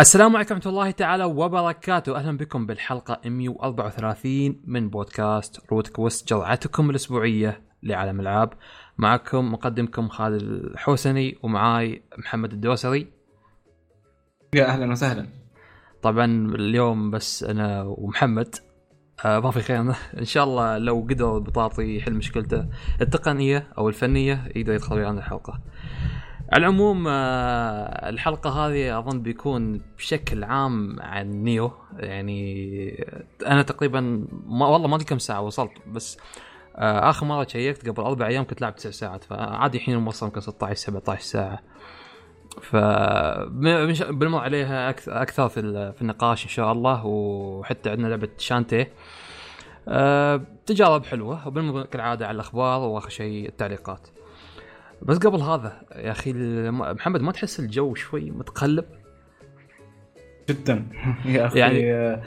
السلام عليكم ورحمة الله تعالى وبركاته، أهلا بكم بالحلقة 134 من بودكاست روت كويست جرعتكم الأسبوعية لعالم الألعاب. معكم مقدمكم خالد الحوسني ومعاي محمد الدوسري. يا أهلا وسهلا. طبعا اليوم بس أنا ومحمد آه ما في خير إن شاء الله لو قدر البطاطي يحل مشكلته التقنية أو الفنية يقدر يدخل ويانا الحلقة. على العموم آه، الحلقة هذه أظن بيكون بشكل عام عن نيو. يعني أنا تقريبا ما والله ما أدري كم ساعة وصلت بس آه، آخر مرة شيكت قبل أربع أيام كنت لاعب تسع ساعات فعادي الحين موصل يمكن 16 17 ساعة. ف بنمر عليها أكثر في النقاش إن شاء الله وحتى عندنا لعبة شانتي. تجارب حلوة وبنمر كالعادة على الأخبار وآخر شيء التعليقات. بس قبل هذا يا أخي محمد ما تحس الجو شوي متقلب؟ جدا. يا أخي يعني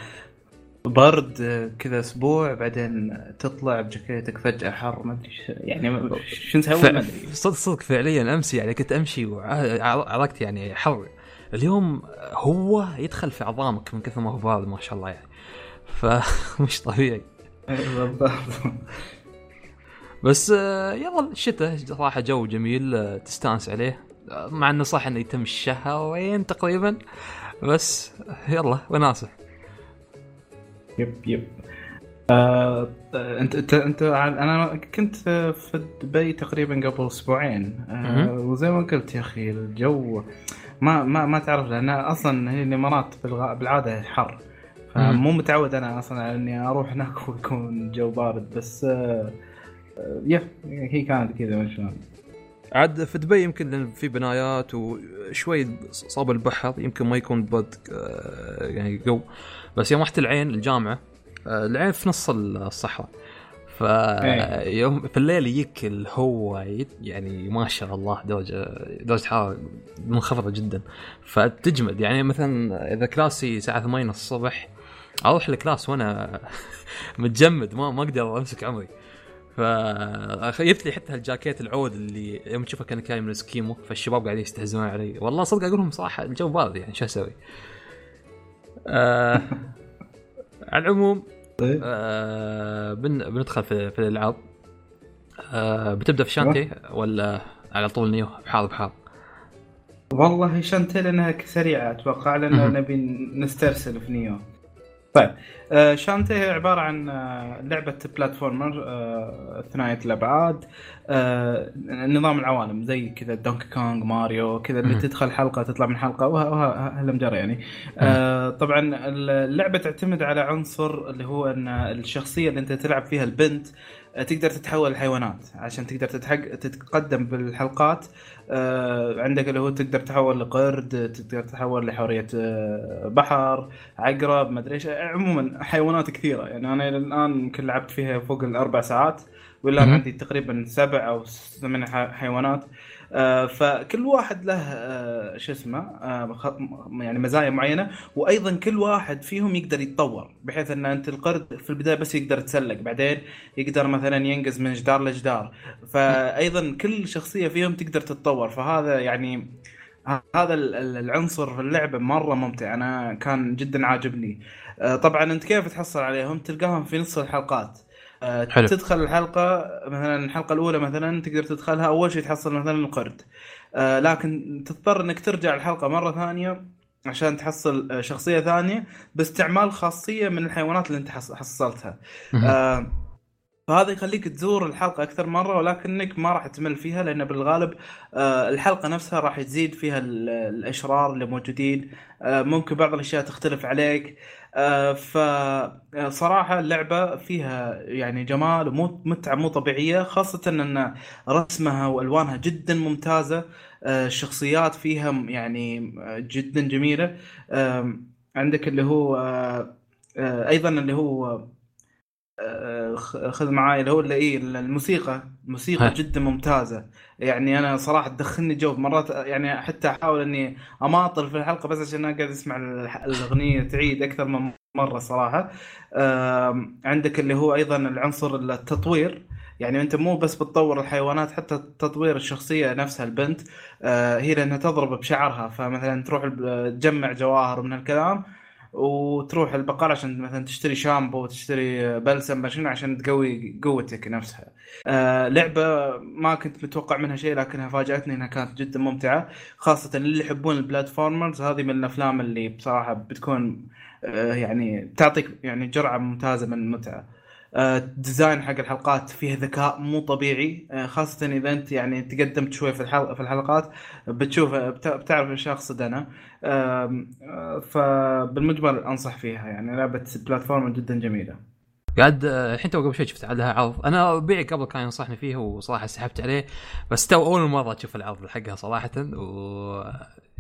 برد كذا أسبوع بعدين تطلع بجاكيتك فجأة حر ما أدري يعني شو نسوي؟ ف... ما أدري. صدق صدق فعليا امس يعني كنت أمشي وعرقت يعني حر. اليوم هو يدخل في عظامك من كثر ما هو بارد ما شاء الله يعني. فمش طبيعي. بالضبط. بس آه، يلا الشتاء صراحة جو جميل آه، تستانس عليه آه، مع إنه صح إنه يتم الشهرين تقريبا بس يلا وناسة. يب يب. آه، أنت أنت أنت أنا كنت في دبي تقريبا قبل أسبوعين آه، وزي ما قلت يا أخي الجو ما ما ما تعرف لأن أصلا هي الإمارات بالعادة حر فمو متعود أنا أصلا على إني أروح هناك ويكون جو بارد بس آه يا هي كانت كذا ما شلون عاد في دبي يمكن لأن في بنايات وشوي صاب البحر يمكن ما يكون برد آه، يعني جو. بس يوم رحت العين الجامعة آه، العين في نص الصحراء. فيوم إيه. في الليل يجيك الهو يعني ما شاء الله درجه درجة حرارة منخفضة جدا. فتجمد يعني مثلا إذا class ي الساعة 8 الصبح أروح ال class وأنا متجمد ما ما أقدر أمسك عمري. فجبت لي حتى الجاكيت العود اللي يوم تشوفه كان كأني من اسكيمو فالشباب قاعدين يستهزئون علي والله صدق أقول لهم صراحة الجو بارد يعني شو أسوي؟ آه على العموم طيب. آه بن بندخل في, في الألعاب آه بتبدأ في شانتي ولا على طول نيو بحار بحار؟ والله شانتي لأنها سريعة أتوقع لأن نبي نسترسل في نيو طيب آه شانتي هي عبارة عن آه لعبة platformer آه ثنائيه الأبعاد آه نظام العوالم زي كذا دونكي كونغ ماريو كذا اللي تدخل حلقة تطلع من حلقة وهالمجرى يعني. طبعا اللعبة تعتمد على عنصر اللي هو إن الشخصية اللي أنت تلعب فيها البنت تقدر تتحول لحيوانات عشان تقدر تتحق... تتقدم بالحلقات آه، عندك اللي هو تقدر تحول لقرد تقدر تحول لحورية آه، بحر عقرب ما أدري إيش. عموما حيوانات كثيرة. يعني أنا إلى الآن يمكن لعبت فيها فوق الأربع ساعات ولا عندي تقريبا سبع أو ثمان حيوانات. فكل واحد له آه، شو اسمه آه، يعني مزايا معينة وأيضا كل واحد فيهم يقدر يتطور بحيث إن أنت القرد في البداية بس يقدر يتسلق بعدين يقدر مثلا ينقز من جدار لجدار. فايضا كل شخصية فيهم تقدر تتطور فهذا يعني هذا العنصر في اللعبة مرة ممتع أنا كان جدا عاجبني. طبعا أنت كيف تحصل عليهم؟ تلقاهم في نص الحلقات. آه، حلو. تدخل الحلقة مثلا الحلقة الأولى مثلا تقدر تدخلها أول شيء تحصل مثلا القرد. آه، لكن تضطر إنك ترجع الحلقة مرة ثانية عشان تحصل آه، شخصية ثانية باستعمال خاصية من الحيوانات اللي أنت حصلتها. فهذا يخليك تزور الحلقة أكثر مرة ولكنك ما راح تمل فيها لأن بالغالب الحلقة نفسها راح تزيد فيها الأشرار اللي موجودين. ممكن بعض الأشياء تختلف عليك. آه، فصراحة اللعبة فيها يعني جمال ومتعة مو طبيعية خاصة أن رسمها وألوانها جدا ممتازة. آه، الشخصيات فيها يعني جدا جميلة. عندك اللي هو آه، أيضا اللي هو خذ معاي اللي هو اللي إيه الموسيقى. الموسيقى هي. جدا ممتازة. يعني أنا صراحة تدخلني جو مرات يعني حتى أحاول إني أماطل في الحلقة بس عشان أقعد أسمع الأغنية تعيد أكثر من مرة صراحة. عندك اللي هو أيضا العنصر التطوير. يعني أنت مو بس بتطور الحيوانات حتى تطوير الشخصية نفسها البنت. آه هي لأنها تضرب بشعرها. فمثلا تروح تجمع جواهر من الكلام وتروح البقالة عشان مثلا تشتري شامبو وتشتري بلسم ماشين عشان تقوي قوتك نفسها. آه لعبة ما كنت متوقع منها شيء لكنها فاجأتني إنها كانت جدا ممتعة خاصة اللي يحبون ال platformers هذه من الألعاب اللي بصراحة بتكون آه يعني تعطيك يعني جرعة ممتازة من المتعة. ال design حق الحلقات فيه ذكاء مو طبيعي. آه، خاصة إذا أنت يعني تقدمت شوي في في الحلقات بتشوف بتعرف إيش أقصد أنا آه، فبالمجمل أنصح فيها يعني لعبة platform جدا جميلة. قاعد آه، الحين تو قبل شوي شفت عليها عرض. أنا نيعي قبل كان ينصحني فيه وصراحة سحبت عليه بس تو أول مرة أشوف العرض حقها صراحة و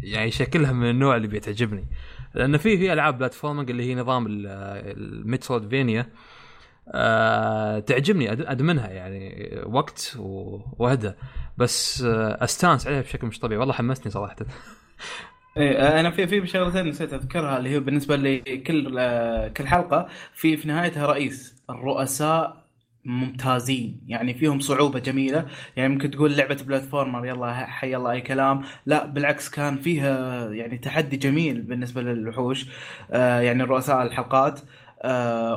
يعني شكلها من النوع اللي بيتعجبني. لأن في في ألعاب platforming اللي هي نظام ال Metroidvania أه تعجبني أدمنها يعني وقت وهدى. بس آه، أستانس عليها بشكل مش طبيعي. والله حمسني صراحة. إيه أنا في في شغلتين نسيت أذكرها اللي هي بالنسبة لكل آه، كل حلقة. في في نهايتها رئيس الرؤساء ممتازين. يعني فيهم صعوبة جميلة. يعني ممكن تقول لعبة بلاتفورمر يلا حي الله أي كلام. لا بالعكس كان فيها يعني تحدي جميل بالنسبة للوحوش. آه يعني رؤساء الحلقات. آه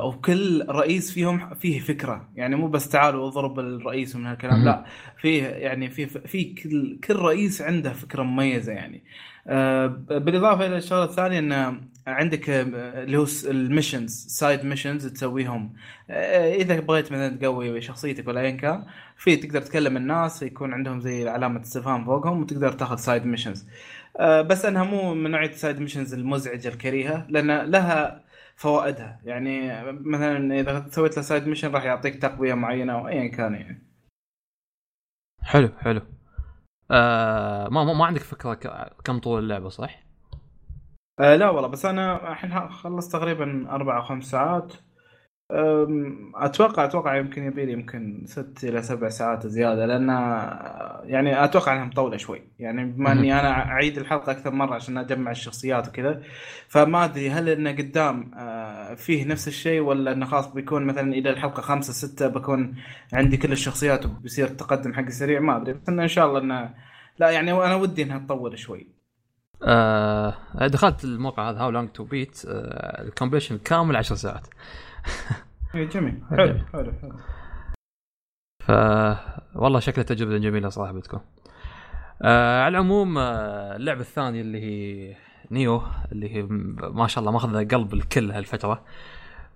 وكل رئيس فيهم فيه فكرة. يعني مو بس تعالوا اضرب الرئيس ومن هالكلام لا فيه يعني في في كل كل رئيس عنده فكرة مميزة يعني. آه بالإضافة إلى الشغلة الثانية إن عندك آه، اللي هو ال missions side missions تسويهم. آه إذا بغيت مثلا تقوي شخصيتك ولا ايا كان في تقدر تكلم الناس يكون عندهم زي علامة استفهام فوقهم وتقدر تاخذ side آه بس أنها مو من نوعية side missions المزعجة الكريهة لأن لها فوائدها. يعني مثلا إذا سويت له side mission راح يعطيك تقوية معينة أو ايا كان يعني. حلو حلو. آه ما ما عندك فكرة كم طول اللعبة صح؟ آه لا والله بس أنا الحين خلصت تقريبا أربع أو خمس ساعات. أتوقع أتوقع يمكن يبي لي يمكن ست إلى سبع ساعات زيادة لأن يعني أتوقع إنها مطولة شوي. يعني بما إني أنا أعيد الحلقة أكثر مرة عشان أجمع الشخصيات وكذا فما أدري هل إنه قدام آه، فيه نفس الشيء ولا إنه خلاص بيكون مثلا إلى الحلقة خمسة ستة بكون عندي كل الشخصيات وبيصير التقدم حقي سريع؟ ما أدري بس انه إن شاء الله إنه لا يعني أنا ودي إنها تطول شوي. آه دخلت الموقع هذا How Long to Beat ال completion كامل 10 ساعات. اي جميل. حلو حلو حلو. ف والله شكلها تجربة جميلة صراحة بتكون. آه على العموم آه اللعبة الثانية اللي هي نيو اللي هي ما شاء الله ماخذه قلب الكل هالفترة.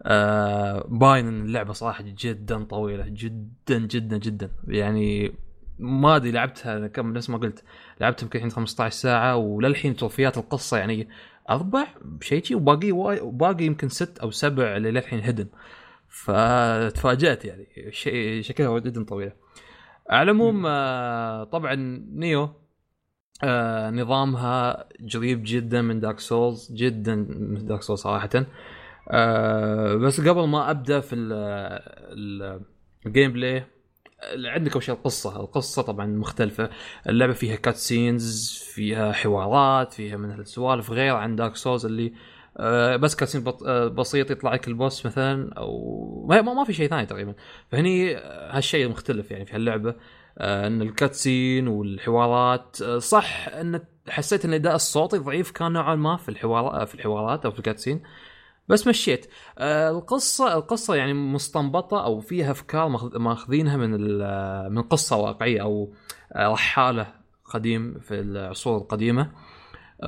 آه باين إن اللعبة صراحة جدا طويلة جدا جدا جدا. يعني ما أدري لعبتها كم نفس ما قلت لعبتها يمكن الحين 15 ساعة وللحين تو فايت القصة يعني أربع شيء شيء وباقي باقي يمكن ست أو سبع اللي للحين هدن فتفاجات يعني شيء شكلها جدا طويلة. على العموم آه، طبعا نيو آه، نظامها قريب جدا من Dark Souls جدا من Dark Souls صراحة. آه، بس قبل ما أبدأ في ال gameplay عندك أول شيء القصة، القصة طبعا مختلفة، اللعبة فيها cutscenes، فيها حوارات، فيها من هالسوالف. غير عن Dark Souls اللي آه، بس cutscene آه، بسيط يطلع لك ال boss مثلا أو ما, ما في شيء ثاني تقريبا. فهني آه، هالشيء مختلف يعني في هاللعبة. إن ال cutscene والحوارات صح إن حسيت إن الاداء الصوتي ضعيف كان نوعا ما في الحوار في الحوارات أو في ال cutscene بس مشيت. القصة القصة يعني مستنبطة أو فيها أفكار ماخذينها من من قصة واقعية أو رحالة قديم في العصور القديمة.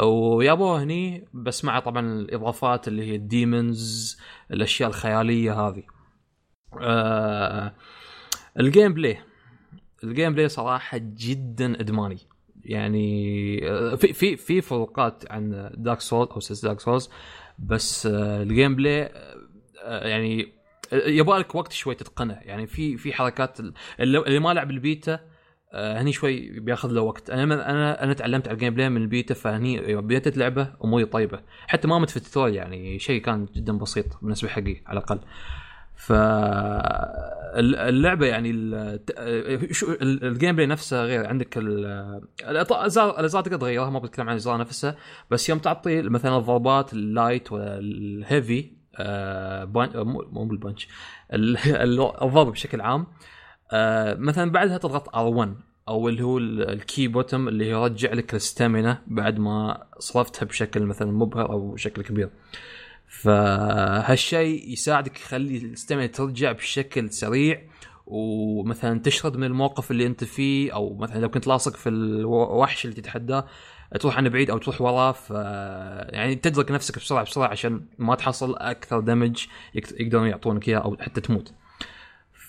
ويابوه هني بس مع طبعا الإضافات اللي هي ال demons الأشياء الخيالية هذه. آه ال gameplay ال gameplay صراحة جدا إدماني. يعني آه، في في في فروقات عن Dark Souls أو سلسله Dark Souls بس آه ال gameplay آه يعني يبغى وقت شوي تتقنه. يعني في في حركات اللي ما لعب البيتا آه، هني شوي بياخذ له وقت. أنا أنا أنا تعلمت على ال gameplay من البيتا فهني بديت اللعبه أموري طيبة. حتى ما مت في ال tutorial يعني شيء كان جدا بسيط بالنسبة حقي على الأقل. ف اللعبة يعني ال gameplay نفسه غير عندك الاجزاء الاجزاء تقدر تغيرها ما بتكلم عن الاجزاء نفسها بس يوم تعطي مثلا الضربات ال light وال heavy آه مو بال punch الضرب بشكل عام آه مثلا بعدها تضغط R1 أو اللي هو ال- ال Ki button اللي يرجع لك ال stamina بعد ما صرفتها بشكل مثلا مبهر أو بشكل كبير. فهالشيء يساعدك يخلي ال stamina ترجع بشكل سريع ومثلا تشرد من الموقف اللي أنت فيه أو مثلا لو كنت لاصق في الوحش اللي تتحداه تروح عنه بعيد أو تروح وراه ف يعني تدرك نفسك بسرعة بسرعة عشان ما تحصل أكثر دمج يقدرون يعطونك إياه أو حتى تموت.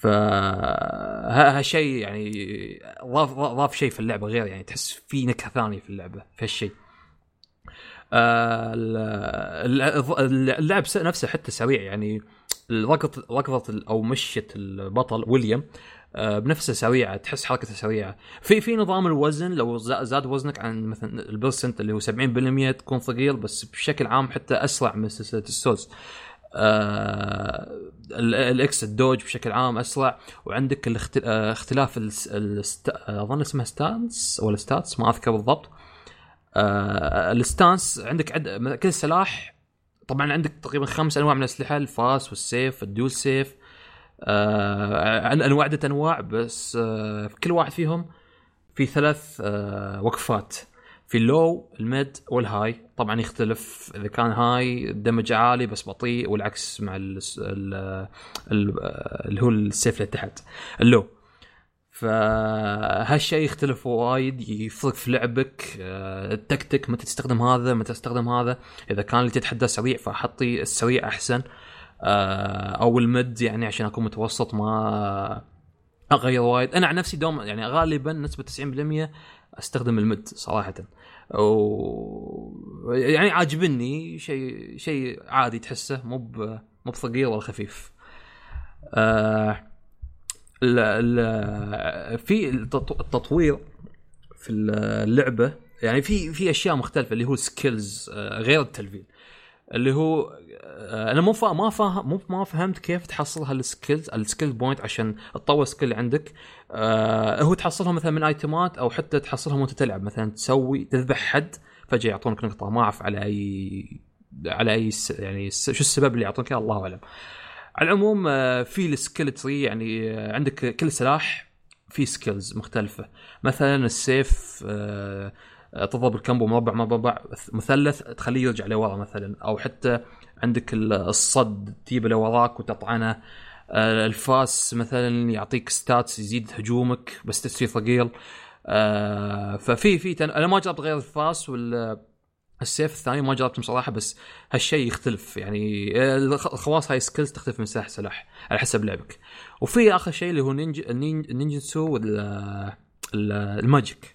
ف ها- هالشيء يعني ضاف ضاف شيء في اللعبة غير يعني تحس في نكهة ثانية في اللعبة في هالشيء. ال- ال- اللعب س- نفسه حتى سريع يعني ركض ركضه أو مشية البطل ويليام آه، بنفسه سريعة تحس حركته سريعة. في في نظام الوزن لو زاد وزنك عن مثلا ال percent اللي هو 70% تكون ثقيل بس بشكل عام حتى أسرع من سلسله ال Souls. آه ال- ال X ال dodge بشكل عام أسرع. وعندك آه، اختلاف. آه، أظن اسمها stance ولا stats ما أذكر بالضبط. آه ال stance عندك عد... كل سلاح طبعا عندك تقريبا خمس أنواع من الأسلحة الفاس والسيف ال dual سيف آه أنواع عدة أنواع بس آه في كل واحد فيهم في ثلاث آه وقفات. في ال low ال mid وال high. طبعا يختلف إذا كان high ال damage عالي بس بطيء والعكس مع ال ال ال اللي هو السيف اللي تحت. ال low. فهالشيء يختلف وايد يفرق في لعبك آه، التكتيك متى تستخدم هذا متى تستخدم هذا. إذا كان اللي تتحدى سريع فحطي السريع أحسن. آه، أو المد يعني عشان أكون متوسط ما أغير وايد. أنا عن نفسي دوم يعني غالبا نسبة 90% أستخدم المد صراحة. و يعني عاجبني شيء شيء عادي تحسه مو مو بثقيل ولا خفيف. آه ال ال في التط- التطوير في اللعبة يعني في في أشياء مختلفة اللي هو سكيلز غير التلفيل اللي هو آه، أنا مو ما فاهم مو ما فهمت كيف تحصل هال skills ال skill point عشان تطور skill عندك آه هو تحصلها مثلا من ايتمات أو حتى تحصلها وأنت تلعب مثلا تسوي تذبح حد فجأة يعطونك نقطة ما أعرف على أي على أي. يعني. شو السبب اللي يعطونك إياه الله أعلم على العموم آه، في ال skill tree يعني آه، عندك كل سلاح في skills مختلفة. مثلا السيف آه، آه، تضرب ال combo مربع مربع مثلث تخليه يرجع لورا مثلا. أو حتى عندك ال- الصد تجيبه لوراك وتطعنه. الفاس مثلا يعطيك stats يزيد هجومك بس تصير ثقيل. ففي في. أنا ما جربت غير الفاس وال السيف الثاني ما جربتهم صراحة بس هالشيء يختلف. يعني آه، الخ- الخواص هاي skills تختلف من سلاح لسلاح على حسب لعبك. وفي آخر شيء اللي هو نينج النين- ال ninjutsu وال ال- ال magic.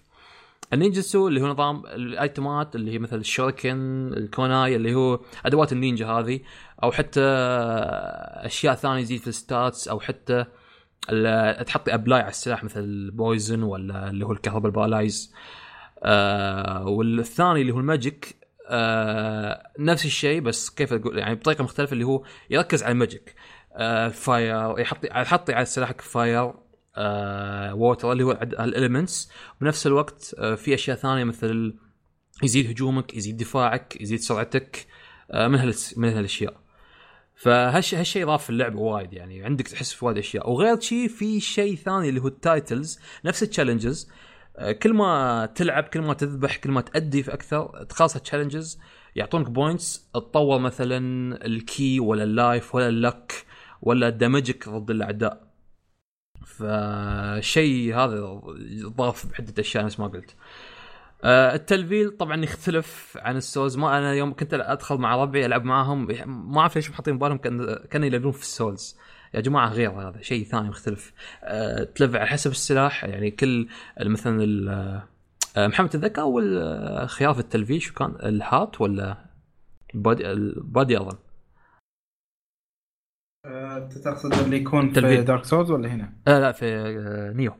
ال ninjutsu اللي هو نظام الأيتمات اللي هي مثل ال shuriken ال kunai اللي هو أدوات النينجا هذه أو حتى أشياء ثانية تزيد في ال stats أو حتى تحطي apply على السلاح مثل ال poison ولا اللي هو الكهرباء ال paralyze. آه والثاني اللي هو ال magic آه نفس الشيء بس كيف أقول؟ يعني بطريقة مختلفة اللي هو يركز على ال magic. آه fire يحط يحطي على سلاحك fire آه water اللي هو ال elements بنفس الوقت آه في أشياء ثانية مثل يزيد هجومك يزيد دفاعك يزيد سرعتك آه من هالس- من هالأشياء. فهالشيء هالشيء ضاف في اللعبة وايد يعني عندك تحس في وايد أشياء. وغير شيء في شيء ثاني اللي هو ال titles نفس ال challenges كل ما تلعب كل ما تذبح كل ما تأدي في أكثر تخلص ال challenges يعطونك points تطور مثلا ال Ki ولا ال life ولا ال luck ولا damage ك ضد الأعداء. فشيء هذا ضاف بعده أشياء نفس ما قلت. آه، التلفيل طبعا يختلف عن ال Souls. ما أنا يوم كنت أدخل مع ربعي ألعب معاهم ما أعرف ليش حاطين بالهم كان كانوا يلعبون في ال Souls. يا جماعة غير هذا شيء ثاني مختلف. أه تلفل على حسب السلاح يعني كل مثلا آه، محمد تتذكر أول خيار في التلفيل شو كان ال heart ولا ال body ال body أظن؟ آه، أنت تقصد اللي يكون في. Dark Souls ولا هنا؟ آه لا في آه Nioh.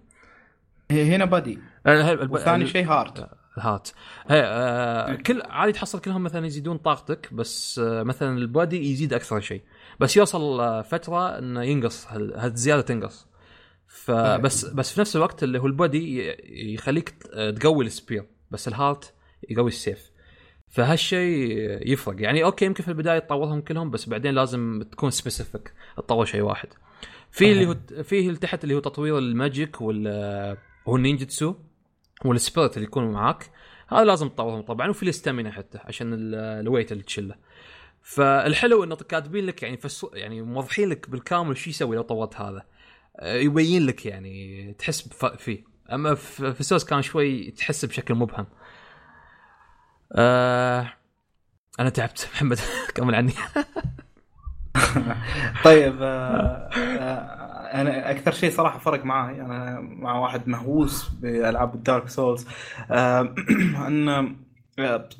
هي- هنا body. آه الب- ال- شيء heart. heart. هي آه كل عادي تحصل كلهم مثلا يزيدون طاقتك بس آه مثلا ال body يزيد أكثر شيء. بس يوصل فترة إنه ينقص هال- هالزياده تنقص. فبس بس في نفس الوقت اللي هو ال body ي- يخليك تقوي ال spear بس ال heart يقوي السيف. فهالشيء يفرق. يعني okay يمكن في البداية تطورهم كلهم بس بعدين لازم تكون specific تطور شيء واحد. في اللي هو فيه اللي تحت اللي هو تطوير ال magic وال هو ال ninjutsu وال spirit اللي يكونوا معاك هذا لازم تطورهم طبعا وفي ال stamina حتى عشان ال- ال weight اللي تشله فالحلو انه كاتبين لك يعني فس يعني موضحين لك بالكامل شو يسوي لو طورت هذا. آه، يبين لك يعني تحس فيه. أما في سوس كان شوي تحس بشكل مبهم. آه أنا تعبت. محمد كمل عني. طيب آه، آه، أنا أكثر شيء صراحة فرق معي أنا مع واحد مهووس بالعاب الدارك سولز آه، إن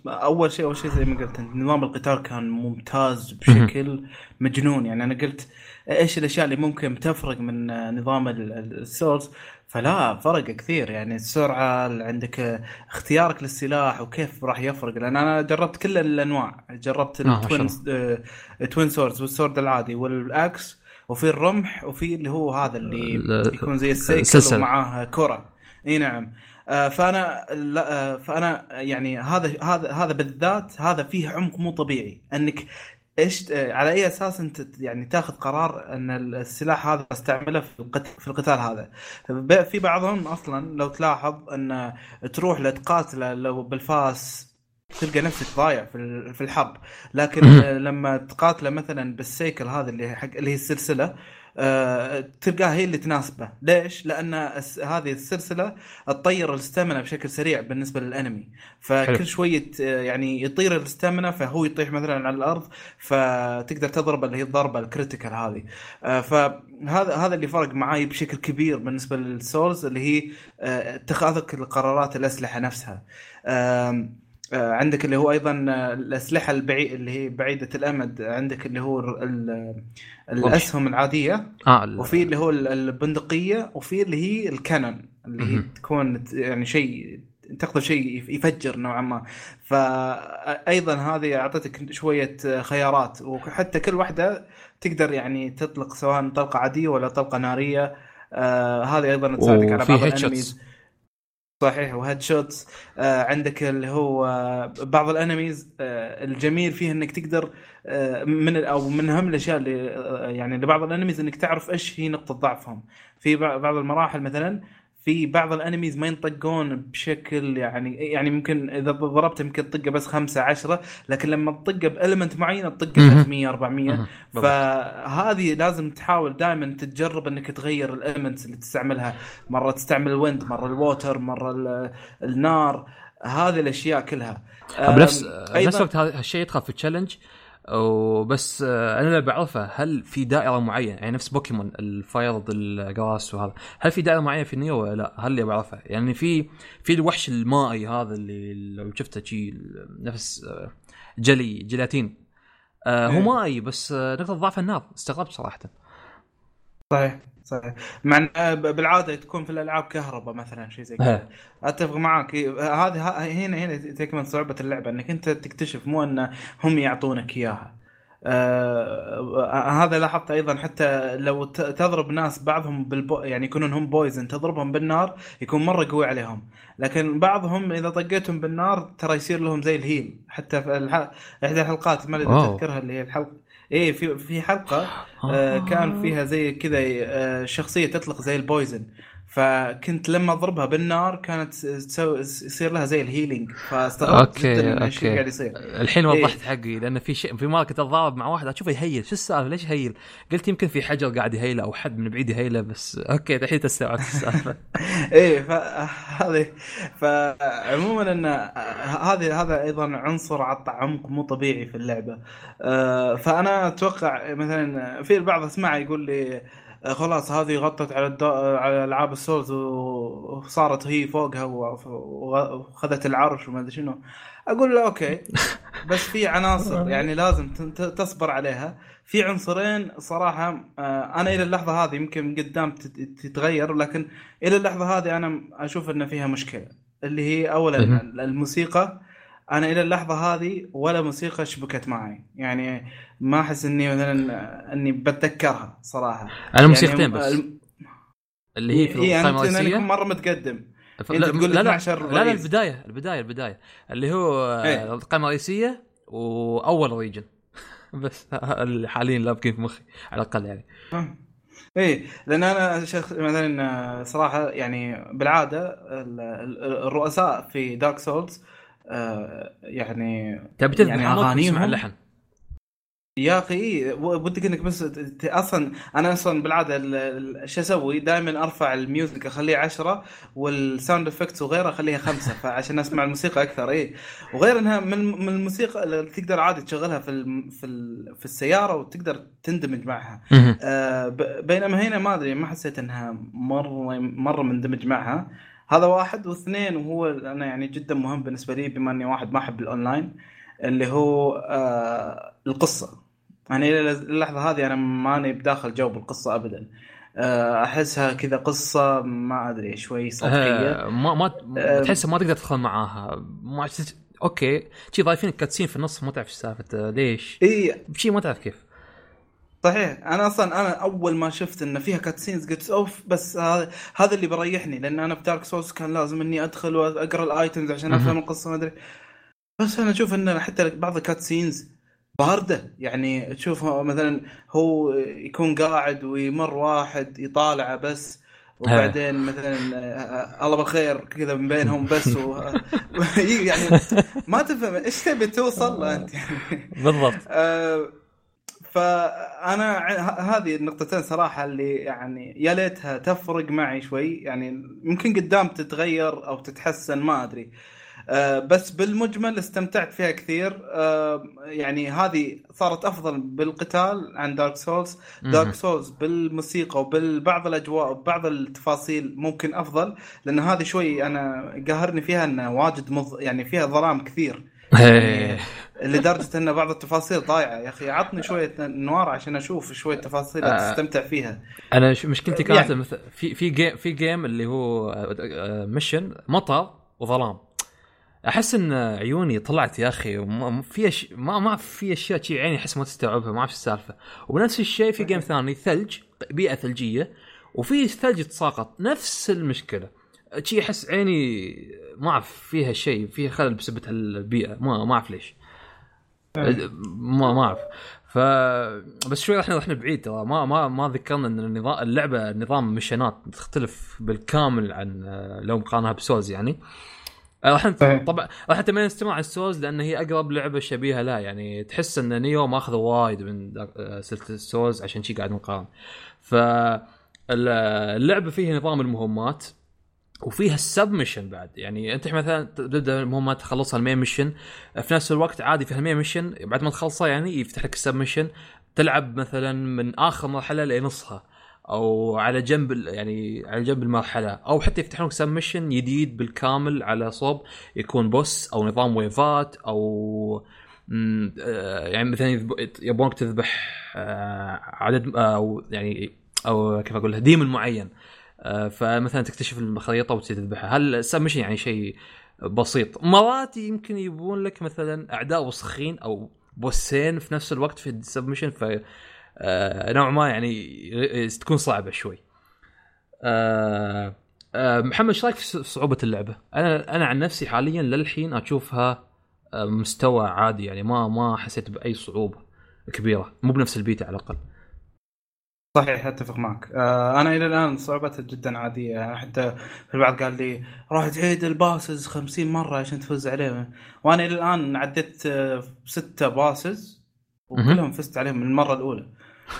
أول شيء أول شيء زي ما قلت نظام القتال كان ممتاز بشكل مجنون. يعني أنا قلت إيش الأشياء اللي ممكن تفرق من آه، نظام ال- ال- ال Souls؟ فلا فرق كثير. يعني السرعة اللي عندك آه، اختيارك للسلاح وكيف راح يفرق. لأن أنا جربت كل الأنواع. جربت آه، ال twin آه، twin swords والسورد العادي وال axe وفي الرمح وفي اللي هو هذا اللي ال- يكون زي ال sickle. ومعاه كرة. إي نعم. آه، فأنا لا آه، فأنا يعني هذا هذا هذا بالذات هذا فيه عمق مو طبيعي إنك إيش آه، على أي أساس أنت يعني تاخذ قرار إن السلاح هذا استعمله في القتال في القتال هذا في بعضهم أصلا لو تلاحظ إن تروح لتقاتله لو بالفاس تلقى نفسك ضايع في في الحرب لكن. آه، لما تقاتله مثلا بالسيكل هذا اللي حق اللي هي السلسلة آه، تلقاها هي اللي تناسبه. ليش؟ لأن هذه السلسلة تطير الاستامنا بشكل سريع بالنسبة للأنمي. حلو. فكل شوية يعني يطير ال stamina فهو يطيح مثلا على الأرض فتقدر تضرب اللي هي الضربة ال critical هذه. آه، فهذا هذا اللي فرق معي بشكل كبير بالنسبة لل Souls اللي هي آه، اتخاذك القرارات الأسلحة نفسها. عندك اللي هو أيضا آه، الأسلحة البعيد اللي هي بعيدة الأمد عندك اللي هو ال- الأسهم العادية آه ال- وفي اللي هو ال- البندقية وفي اللي هي ال cannon اللي هي. تكون يعني شيء تقذف شيء يف- يفجر نوعا ما. فايضا هذه أعطتك شوية خيارات وحتى كل واحدة تقدر يعني تطلق سواء طلقة عادية ولا طلقة نارية. آه هذه أيضا تساعدك على بعض الأنميز. صحيح وهيد شوتس آه عندك اللي هو آه بعض الأنميز آه الجميل فيه إنك تقدر آه من أو من أهم الأشياء اللي آه يعني لبعض الأنميز إنك تعرف إيش هي نقطة ضعفهم. في بع- بعض المراحل مثلا في بعض ال enemies ما ينطقون بشكل يعني يعني ممكن إذا ضربت يمكن تطقه بس خمسة عشرة لكن لما تطقه ب element معين تطقه مهم. 300 400 مهم. بالضبط. فهذه لازم تحاول دائما تتجرب إنك تغير ال elements اللي تستعملها مرة تستعمل ال wind مرة ال water مرة ال- النار هذه الأشياء كلها بنفس بنفس الوقت هذا الشيء يدخل في ال challenge وبس آه، أنا اللي بعرفه هل في دائرة معينة يعني نفس Pokemon ال fire ضد ال grass وهذا هل في دائرة معينة في نيو ولا لا هل اللي بعرفه يعني في في الوحش المائي هذا اللي لو شفته شيء نفس آه، جلي جيلاتين. آه هو إيه. مائي بس نقطه ضعف النار استغربت صراحة. صحيح. صحيح. مع آه، بالعادة تكون في الألعاب كهرباء مثلا شيء زي كذا. أتفق معك إيه، هذه هنا هنا تكمن صعوبه اللعبة إنك أنت تكتشف مو إن هم يعطونك إياها. آه هذا لاحظت أيضا حتى لو تضرب ناس بعضهم بالبو يعني يكونون هم بويزن تضربهم بالنار يكون مرة قوي عليهم. لكن بعضهم إذا طقيتهم بالنار ترى يصير لهم زي ال heal حتى في الح... إحدى الحلقات ما أدري. تذكرها اللي هي الحلقة إيه في في حلقة آه، كان فيها زي كذا آه، شخصية تطلق زي ال poison. فكنت لما أضربها بالنار كانت تسوي يصير لها زي ال healing فاستغربت okay، جدا إيش okay. قاعد يصير الحين إيه. وضحت حقي لأن في شيء في مره كنت اتضارب مع واحد أشوفه يهيل شو السالفة ليش يهيل؟ قلت يمكن في حجر قاعد يهيله أو حد من بعيد يهيله بس okay الحين استوعبت السالفة إيه فهذه فعموما إن هذه هذا أيضا عنصر عطى عمق مو طبيعي في اللعبة آه، فأنا أتوقع مثلا في البعض أسمع يقول لي خلاص هذه غطت على الدو... على ألعاب ال Souls وصارت هي فوقها وخذت العرش وما أدري شنو. أقول له okay بس في عناصر يعني لازم تصبر عليها. في عنصرين صراحة آه، أنا إلى اللحظة هذه يمكن قدام تت- تتغير لكن إلى اللحظة هذه أنا أشوف إن فيها مشكلة. اللي هي اولا. الموسيقى. أنا إلى اللحظة هذه ولا موسيقى شبكت معي. يعني ما أحس إني مثلا إني بتذكرها صراحة. أنا موسيقتين يعني بس الم- اللي هي في إيه، القائمه الرئيسيه مرة متقدم. ف- لا تقول لا لا 12 لا, لا. البداية البداية البداية. اللي هو آه، إيه. القائمه الرئيسية وأول ريجن. بس اللي حاليا لابقين في مخي على الأقل يعني. إيه لأن أنا شخص مثلا صراحة يعني بالعادة ال- ال- الرؤساء في Dark Souls آه، يعني تبي تذبح يعني أغانيهم- اللحن. يا أخي إيه، ودك إنك بس ت- أصلا أنا أصلا بالعادة ال- ال- شو أسوي؟ دائما أرفع ال music اخليه عشرة وال sound effects وغيره أخليها خمسة فعشان أسمع الموسيقى أكثر اي وغير إنها من من الموسيقى اللي تقدر عادي تشغلها في الم- في ال- في السيارة وتقدر تندمج معها مهم. آه، ب- بينما هنا ما أدري ما حسيت إنها مرة مرة مندمج معها هذا واحد واثنين وهو أنا يعني جدا مهم بالنسبة لي بما إني واحد ما أحب الأونلاين اللي هو آه القصة يعني إلى اللحظة هذه أنا ماني بداخل جو بالقصة ابدا. آه أحسها كذا قصة ما أدري شوي سطحية. آه، ما ما آه. تحس ما تقدر تدخل معاها. ما okay. شي ضايفين cutscene في النص ما تعرف إيش سالفة ليش؟ إي. شي ما تعرف كيف. صحيح. أنا أصلا أنا أول ما شفت إن فيها cutscenes قلت أوف بس هذا هذا اللي بريحني لأن أنا في Dark Souls كان لازم إني أدخل وأقرأ ال items عشان أفهم. القصة ما أدري. بس أنا أشوف إن حتى بعض ال cutscenes بارده. يعني تشوف مثلا هو يكون قاعد ويمر واحد يطالعه بس وبعدين مثلا آه، الله بالخير كذا من بينهم بس و... يعني ما تفهم إيش تبي توصل له أنت. يعني بالضبط. آه، فأنا هذه النقطتين صراحة اللي يعني يا ليتها تفرق معي شوي. يعني يمكن قدام تتغير أو تتحسن ما أدري. آه، بس بالمجمل استمتعت فيها كثير آه، يعني هذه صارت أفضل بالقتال عن Dark Souls Dark. Souls بالموسيقى وبالبعض الأجواء وبعض التفاصيل ممكن أفضل لأن هذه شوي أنا قاهرني فيها إنه واجد مض... يعني فيها ظلام كثير إيه. لدرجة ان بعض التفاصيل ضايعه يا أخي عطني شوية أنوار عشان أشوف شوية تفاصيل آه. استمتع فيها أنا مشكلتي كانت يعني. في في game في game اللي هو آه، mission مطر وظلام أحس إن عيوني طلعت يا أخي في أش... ما ما في أشياء شي عيني أحس ما تستوعبها ما أعرف السالفة. ونفس الشيء في game ثاني ثلج بيئة ثلجية وفي ثلج يتساقط نفس المشكلة. شي أحس عيني ما أعرف فيها شيء فيها خلل بسبب البيئه ما ما أعرف ليش. ما ما أعرف. ف بس شوي إحنا إحنا بعيد ترى ما ما ما ذكرنا إن النظام اللعبة نظام مشنات تختلف بالكامل عن لو مقارنها ب Souls يعني. آه، راح نت- صحيح. طبعا راح انت ما نستمع عن ال Souls لأن هي أقرب لعبة شبيهة لا يعني تحس إن Nioh ماخذ وايد من آه، سلسلة ال Souls عشان شي قاعد نقارن. ف اللعبة فيها نظام المهمات وفيها ال sub mission بعد. يعني أنت مثلا تبدأ المهمات تخلصها ال main mission في نفس الوقت عادي في ال main mission بعد ما تخلصها يعني يفتح لك ال sub mission تلعب مثلا من آخر مرحلة لنصها. أو على جنب يعني على جنب المرحلة. أو حتى يفتحون لك sub mission جديد بالكامل على صوب يكون boss أو نظام waves أو آه، يعني مثلا يبونك تذبح آه، عدد أو يعني أو كيف أقول demon معين. آه، فمثلا تكتشف الخريطه وتذبحها. هل ال sub mission يعني شيء بسيط؟ مرات يمكن يبون لك مثلا أعداء وسخين أو بوسين في نفس الوقت في ال sub mission ف آه، نوع ما يعني تكون صعبة شوي. آه، آه، محمد إيش رأيك في صعوبة اللعبة؟ أنا أنا عن نفسي حاليا للحين أشوفها مستوى عادي يعني ما ما حسيت بأي صعوبة كبيرة مو بنفس البيتا على الأقل. صحيح أتفق معك. أنا إلى الآن صعوبتها جدا عادية. حتى في البعض قال لي روح تعيد ال bosses 50 مرة عشان تفوز عليهم. وأنا إلى الآن عديت ستة bosses وكلهم فزت عليهم من المرة الأولى.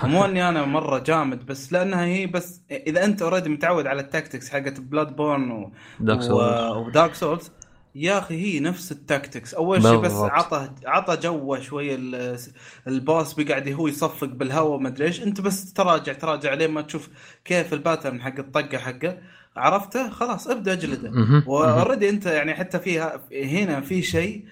ومو إني أنا مرة جامد بس لأنها هي بس إذا أنت already متعود على ال tactics حقت Bloodborne و... Dark Souls و... و Dark Souls يا أخي هي نفس ال tactics. أول شيء بس. عطى عطى جوه شوية ال- ال boss بيقعد هو يصفق بالهواء ما أدري إيش. أنت بس تراجع تراجع لين ما تشوف كيف ال pattern حق الطقة حقه. عرفته؟ خلاص ابدأ اجلده. و already أنت يعني حتى فيها هنا في شيء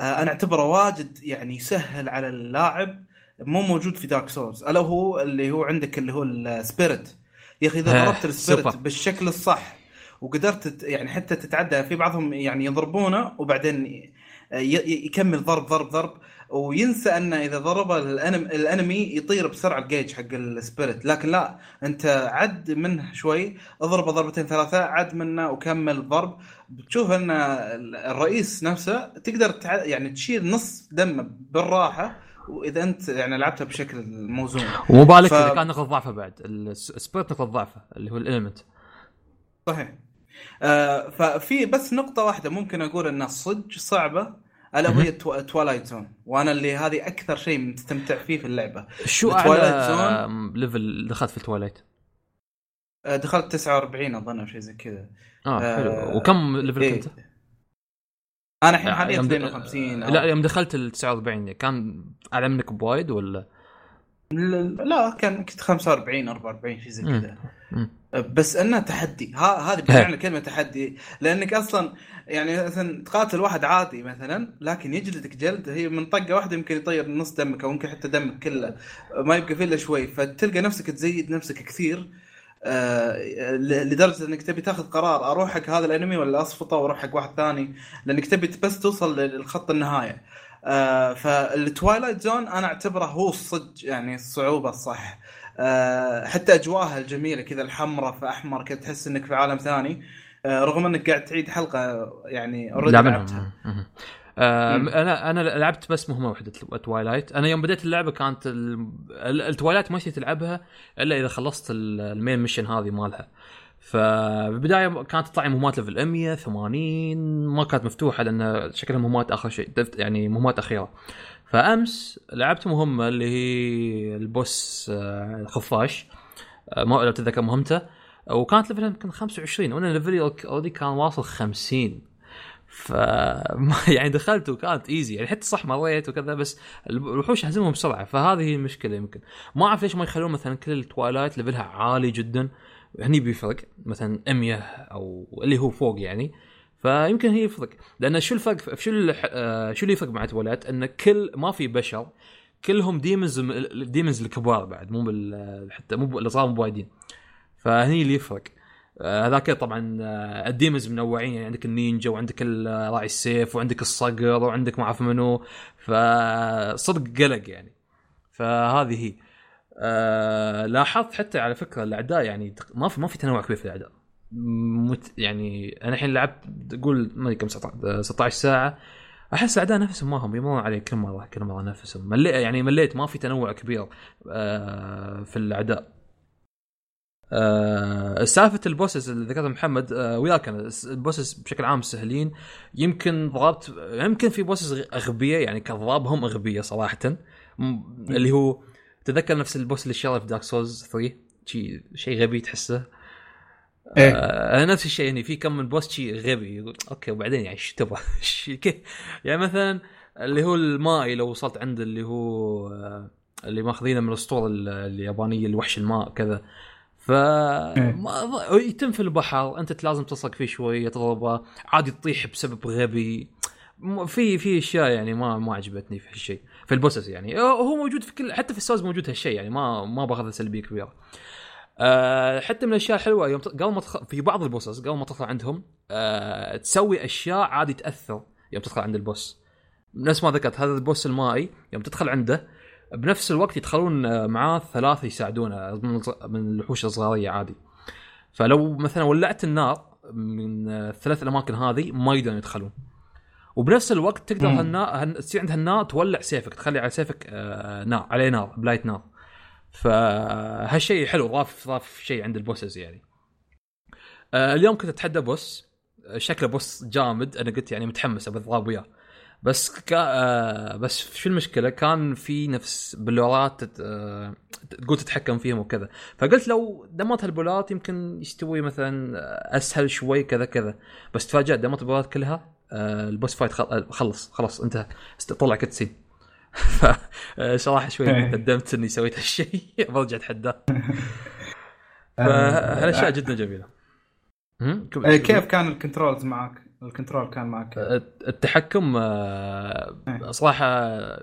آه، أنا أعتبره واجد يعني يسهل على اللاعب مو موجود في Dark Souls ألا هو اللي هو عندك اللي هو ال spirit يا أخي إذا ضربت ال spirit. بالشكل الصح وقدرت يعني حتى تتعدى في بعضهم يعني يضربونه وبعدين يكمل ضرب ضرب ضرب وينسى انه إذا ضرب ال enem ال enemy يطير بسرعة الجيج حق ال spirit لكن لا أنت عد منه شوي اضربه ضربتين ثلاثة عد منه وكمل ضرب بتشوف أن الرئيس نفسه تقدر. يعني تشيل نص دمه بالراحة وإذا أنت يعني لعبتها بشكل موزون. ومو بالك ف... إذا كان نقطه ضعفه بعد ال spirit نقطه ضعفه اللي هو ال element. صحيح. آه ففي بس نقطة واحدة ممكن أقول أنها صدق صعبة. ألا وهي twilight zone وأنا اللي هذه أكثر شيء مستمتع فيه في اللعبة. شو أعلى zone level دخلت في ال twilight؟ آه، دخلت 49 أظن أو شيء زي كذا. آه حلو. آه وكم level إيه. كنت؟ أنا الحين حاليا 52 لا يوم دخلت ال 49 كان اعلى منك بوايد ولا؟ لا كان كنت 45 44 شيء زي كذا. بس إنه تحدي. هذه بمعنى كلمة تحدي. لأنك أصلا يعني مثلا تقاتل واحد عادي مثلا لكن يجلدك جلد هي من طقة واحدة يمكن يطير نص دمك أو يمكن حتى دمك كله ما يبقى فيه إلا شوي فتلقى نفسك تزيد نفسك كثير لدرجة إنك تبي تاخذ قرار أروح حق هذا الأنمي ولا أصفطه وأروح حق واحد ثاني؟ لأنك تبي بس توصل للخط النهاية. آه فال twilight zone أنا أعتبره هو الصج يعني الصعوبة الصح. آه حتى أجواءها الجميلة كذا الحمراء في أحمر كذا تحس إنك في عالم ثاني. آه رغم إنك قاعد تعيد حلقة يعني already لعبتها. آه أنا أنا لعبت بس مهمة واحدة twilight أنا يوم بديت اللعبة كانت ال twilight ما تلعبها إلا إذا خلصت ال main mission هذه مالها. فبالبدايه كانت تطلع مهمات level 100 80 ما كانت مفتوحة لأن شكلها مهمات آخر شيء يعني مهمات أخيرة. فأمس لعبت مهمة اللي هي ال boss آه، الخفاش آه، ما لو تتذكر مهمته. وكانت level يمكن 25 وأنا level ي already كان واصل 50 ف يعني دخلت وكانت easy يعني حتى صح مريت وكذا بس الوحوش هزمهم بسرعة. فهذه هي المشكلة يمكن. ما أعرف ليش ما يخلون مثلا كل ال twilight level ها عالي جدا. هني بيفرق. مثلا 100 أو اللي هو فوق يعني. فيمكن هي الفرق لأن شو الفرق؟ شو آه، شو اللي يفرق مع twilight؟ إن كل ما في بشر كلهم demons demons ال الكبار بعد مو حتى مو الصغار مو فهني اللي يفرق. هذاك طبعا آه، ال demons منوعين يعني عندك النينجا وعندك راعي السيف وعندك الصقر وعندك ما أعرف منو. فصدق قلق يعني. فهذه هي. أه لاحظت حتى على فكرة الأعداء يعني ما في ما في تنوع كبير في الأعداء. مت يعني أنا الحين لعبت تقول ما أدري كم 16 ساعة. أحس الأعداء نفسهم ما هم يمرون علي كل مرة كل مرة نفسهم. مليت يعني مليت ما في تنوع كبير آه في الأعداء. آه سالفة البوسس اللي ذكرها محمد آه وياك أنا البوسس بشكل عام سهلين. يمكن ضربت يمكن في bosses أغبية يعني كضربهم أغبية صراحة. اللي هو تذكر نفس ال boss اللي في Dark Souls 3 شيء شيء غبي تحسه. إيه؟ آه نفس الشيء يعني في كم من boss شيء غبي يقول okay وبعدين يعني إيش تبغى؟ يعني مثلا اللي هو المائي لو وصلت عند اللي هو آه اللي ماخذينه من الاسطوره اليابانية الوحش الماء كذا. ف إيه؟ يتم في البحر انت لازم تطق فيه شوية تضربه عادي تطيح بسبب غبي. في في أشياء يعني ما ما عجبتني في هالشيء. في ال bosses يعني. هو موجود في كل حتى في السوز موجود هالشيء يعني ما ما باخذ سلبية كبيرة. أه حتى من الأشياء الحلوة يوم قبل ما تخ... في بعض ال bosses قبل ما تدخل عندهم أه تسوي أشياء عادي تأثر يوم تدخل عند ال boss. نفس ما ذكرت هذا ال boss المائي يوم تدخل عنده بنفس الوقت يدخلون آه، معاه ثلاثة يساعدونه من الوحوش الصغارية عادي. فلو مثلا ولعت النار من الثلاث الأماكن هذه ما يقدرون يدخلون وبنفس الوقت تقدر هالنار تصير عند هالنار تولع سيفك تخلي على سيفك آه نار عليه نار blade نار. فهالشيء حلو ضاف ضاف شيء عند ال bosses يعني. آه اليوم كنت أتحدى boss شكله boss جامد أنا قلت يعني متحمس بضرب وياه. بس كا آه بس شو المشكلة؟ كان في نفس بلورات آه تقول تتحكم فيهم وكذا. فقلت لو دمرت هالبلورات يمكن يستوي مثلا أسهل شوي كذا كذا. بس تفاجأت دمرت البولات كلها آه ال boss fight خلص خلاص انتهى. طلع cutscene فصراحه شوي إيه. ندمت إني سويت هالشيء. برجع اتحداه فهالأشياء جدا جميلة. إيه، كيف كان ال controls معك؟ ال control كان معك التحكم آه، إيه. صراحة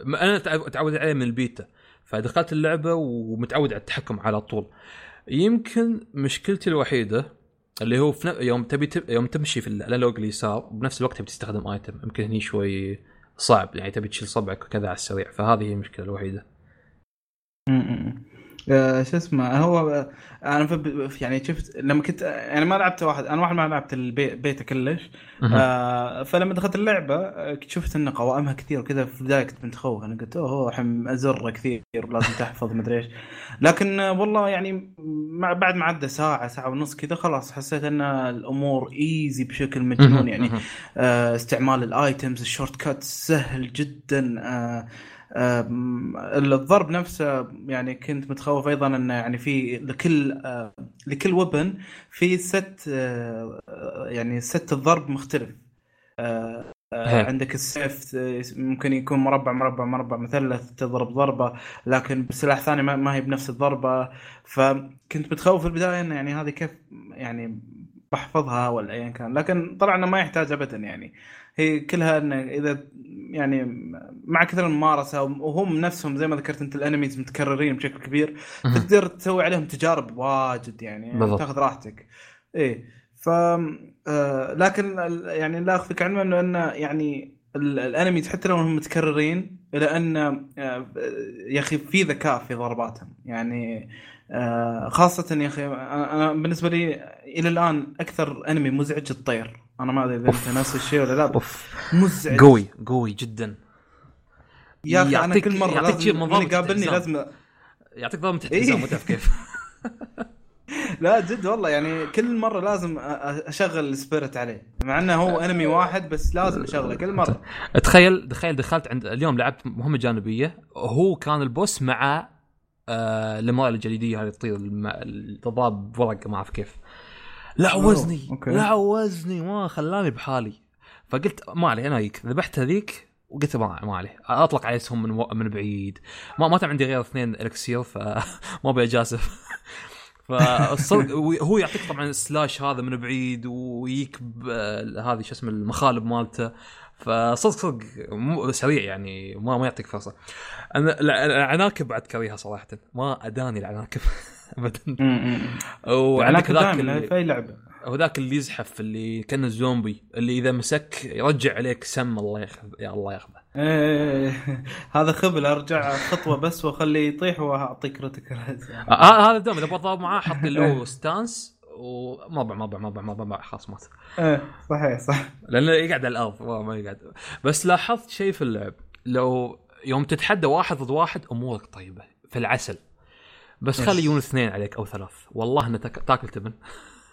أنا تعود عليه من البيتا فدخلت اللعبة ومتعود على التحكم على طول يمكن مشكلتي الوحيدة اللي هو في يوم تبي يوم تمشي في ال analog اليسار بنفس الوقت تبي تستخدم item يمكن هني شوي صعب يعني تبي تشيل صبعك وكذا على السريع فهذه هي المشكلة الوحيدة. آه، شو اسمه هو آه، أنا يعني شفت لما كنت يعني ما لعبت واحد أنا واحد ما لعبت البيتا كلش. آه فلما دخلت اللعبة شفت ان قوائمها كثير وكذا في البداية كنت متخوف. أنا قلت أوه الحين ازر كثير لازم تحفظ مدري إيش. لكن والله يعني مع بعد ما عدى ساعة ساعة ونص كذا خلاص حسيت إن الأمور easy بشكل مجنون. يعني آه استعمال ال items ال shortcut سهل جدا. آه الضرب نفسه يعني كنت متخوف أيضا إنه يعني في لكل لكل weapon في set يعني set الضرب مختلف. عندك السيف ممكن يكون مربع مربع مربع مثلث تضرب ضربة لكن بسلاح ثاني ما هي بنفس الضربة. فكنت متخوف في البداية انه يعني هذه كيف يعني بحفظها ولا ايا كان لكن طلع انه ما يحتاج ابدا يعني. هي كلها انه إذا يعني مع كثر الممارسة وهم نفسهم زي ما ذكرت أنت الأنميز متكررين بشكل كبير تقدر تسوي عليهم تجارب واجد يعني بالضبط. تاخذ راحتك. إيه. ف آه لكن يعني لا أخفيك عنه إنه انه يعني الانمي حتى لو هم متكررين الا أن آه يا أخي في ذكاء في ضرباتهم. يعني خاصة يا أخي أنا بالنسبة لي إلى الآن أكثر أنمي مزعج الطير. أنا ما أدري إذا أنت نفس الشيء ولا لا مزعج. قوي قوي جدا. يا أخي أنا كل مرة يعطيك لازم من يقابلني لازم يعطيك ضربه احتزام إيه؟ ما تعرف كيف. لا جد والله يعني كل مرة لازم أشغل السبيريت عليه. مع إنه هو أنمي واحد بس لازم أشغله كل مرة. تخيل تخيل دخلت عند اليوم لعبت مهمة جانبية هو كان البوس مع آه الجليدية هذه تطير الضباب ورق ما أعرف كيف. لعوزني لعوزني ما خلاني بحالي. فقلت ما علي أنا هيك ذبحت هذيك وقلت ما, ما عليه. أطلق عليه سهم من, من بعيد. ما ما عندي غير اثنين إلكسير فما ابي أجازف. فالصدق هو يعطيك طبعا السلاش هذا من بعيد ويك هذه شو اسمه المخالب مالته. فصدق صدق سريع يعني ما ما يعطيك فرصة. أنا العناكب بعد كريهة صراحة. ما أداني العناكب ابدا. وعندك ذاك في أي لعبة. هو ذاك اللي يزحف اللي كان الزومبي اللي إذا مسك يرجع عليك سم الله ياخذ يا الله ياخذه إيه هذا خبل أرجع خطوة بس وأخليه يطيح وأعطيك كريتيكال هذا دوم إذا بضرب معاه حط له ستانس ما ما ما ما ما خلاص مات إيه صحيح صح. لأنه يقعد على الأرض ما يقعد. بس لاحظت شيء في اللعب. لو يوم تتحدى واحد ضد واحد أمورك طيبة في العسل. بس خلي يجون اثنين عليك أو ثلاث. والله إنه تاكل تبن.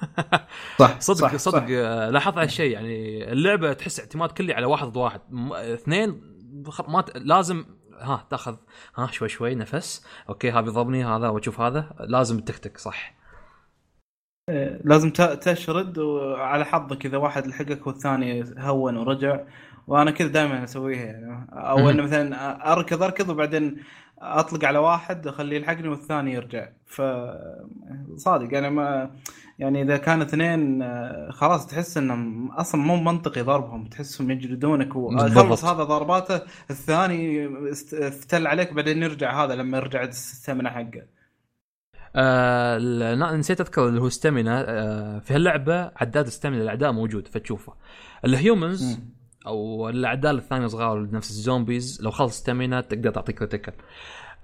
صح صدق صح صدق صح. آه، لاحظت هالشيء يعني اللعبة تحس اعتماد كلي على واحد ضد واحد. اثنين ما. لازم ها تاخذ ها شوي شوي نفس. أوكي هذا بيضربني هذا وأشوف هذا. لازم تكتك صح. لازم تشرد وعلى حظك إذا واحد لحقك والثاني هون ورجع. وأنا كذا دائما أسويها يعني. أو إنه مثلا أركض أركض وبعدين أطلق على واحد أخليه يلحقني والثاني يرجع. ف صادق. أنا ما يعني إذا كان اثنين خلاص تحس انه أصلا مو منطقي ضربهم. تحسهم يجلدونك وخلص هذا ضرباته الثاني افتل عليك بعدين يرجع هذا لما يرجع ال stamina حقه. آه نسيت أذكر اللي هو stamina آه في هاللعبة عداد stamina الأعداء موجود فتشوفه. ال humans أو الأعداء الثانية صغار نفس ال zombies لو خلص stamina تقدر تعطي critical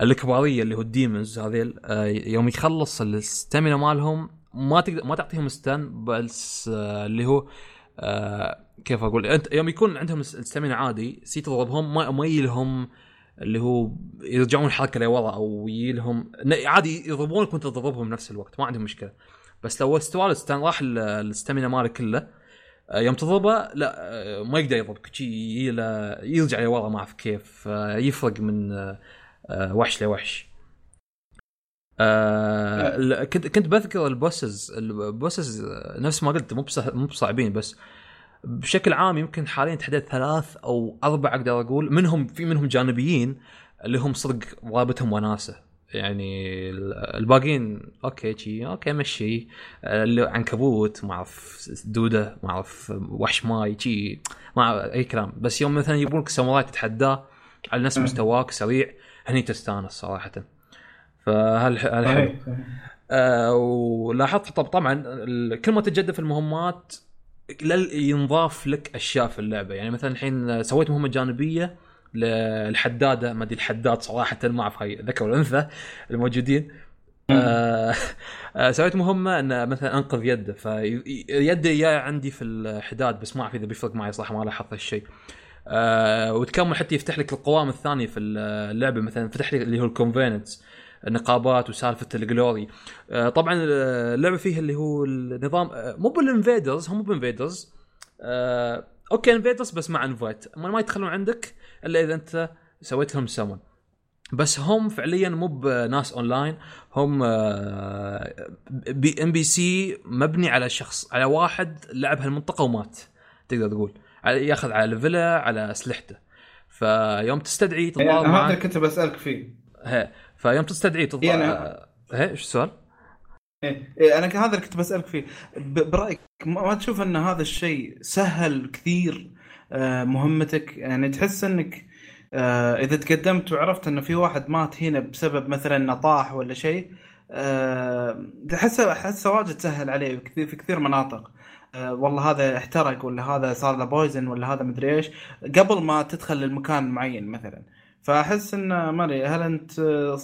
الكبارية اللي هو ال demons هذيل آه يوم يخلص ال stamina مالهم ما تقدر ما تعطيهم stun بس آه اللي هو آه كيف أقول؟ أنت يوم يكون عندهم الستامينا عادي سي تضربهم ما ما يلهم اللي هو يرجعون الحركة لورا أو يلهم عادي يضربونك وانت تضربهم بنفس الوقت ما عندهم مشكلة. بس لو استوى راح الستامينا ماله كله آه، يوم تضربه لا آه، ما يقدر يضربك. يرجع لورا ما أعرف كيف آه، يفرق من وحش لوحش. كنت كنت بذكر ال bosses ال bosses نفس ما قلت مو مو بصعبين بس. بشكل عام يمكن حاليا تحديد ثلاث أو أربع أقدر أقول منهم في منهم جانبيين اللي هم صدق رابطهم وناسة. يعني الباقيين okay شي okay مشي. عنكبوت ما أعرف دودة ما أعرف وحش ماي شي ما أي كلام. بس يوم مثلا يبونك ساموراي تتحداه على نفس مستواك سريع هني تستانس صراحة. فهل هل حلو؟ آه ولاحظت طبعا كل ما تتجدد في المهمات ينضاف لك أشياء في اللعبة. يعني مثلا الحين سويت مهمة جانبية للحداده ما أدري الحداد صراحة ما أعرف هاي ذكر ولا أنثى الموجودين. آه آه، سويت مهمة إن مثلا أنقذ يده فيده جاي عندي في الحداد بس ما أعرف إذا بيفرق معي صح ما لاحظت هالشيء. آه وتكمل حتى يفتح لك القوائم الثانية في اللعبة. مثلا فتح لي اللي هو ال covenants النقابات وسالفة ال glory. آه طبعا اللعبة فيها اللي هو النظام آه مو بال invaders هم مو بال invaders آه okay invaders بس مع invite ما يدخلون عندك إلا إذا أنت سويت لهم سمون بس هم فعليا مو بناس اونلاين هم NPC مبني على شخص على واحد لعب هالمنطقة ومات تقدر تقول. ياخذ على ليفله على أسلحته. فيوم تستدعي يعني معاه هذا كنت بسألك فيه. هي فيوم تستدعي تتضارب يعني... هي إيش السؤال؟ إيه, إيه أنا هذا اللي كنت بسألك فيه. برأيك ما تشوف أن هذا الشيء سهل كثير آه، مهمتك؟ يعني تحس أنك آه إذا تقدمت وعرفت انه في واحد مات هنا بسبب مثلا انه طاح ولا شيء آه احسه احسه واجد سهل عليه في كثير مناطق. والله هذا احترق ولا هذا صار له poison ولا هذا مدري إيش. قبل ما تدخل المكان معين مثلا. فأحس انه ما أدري هل أنت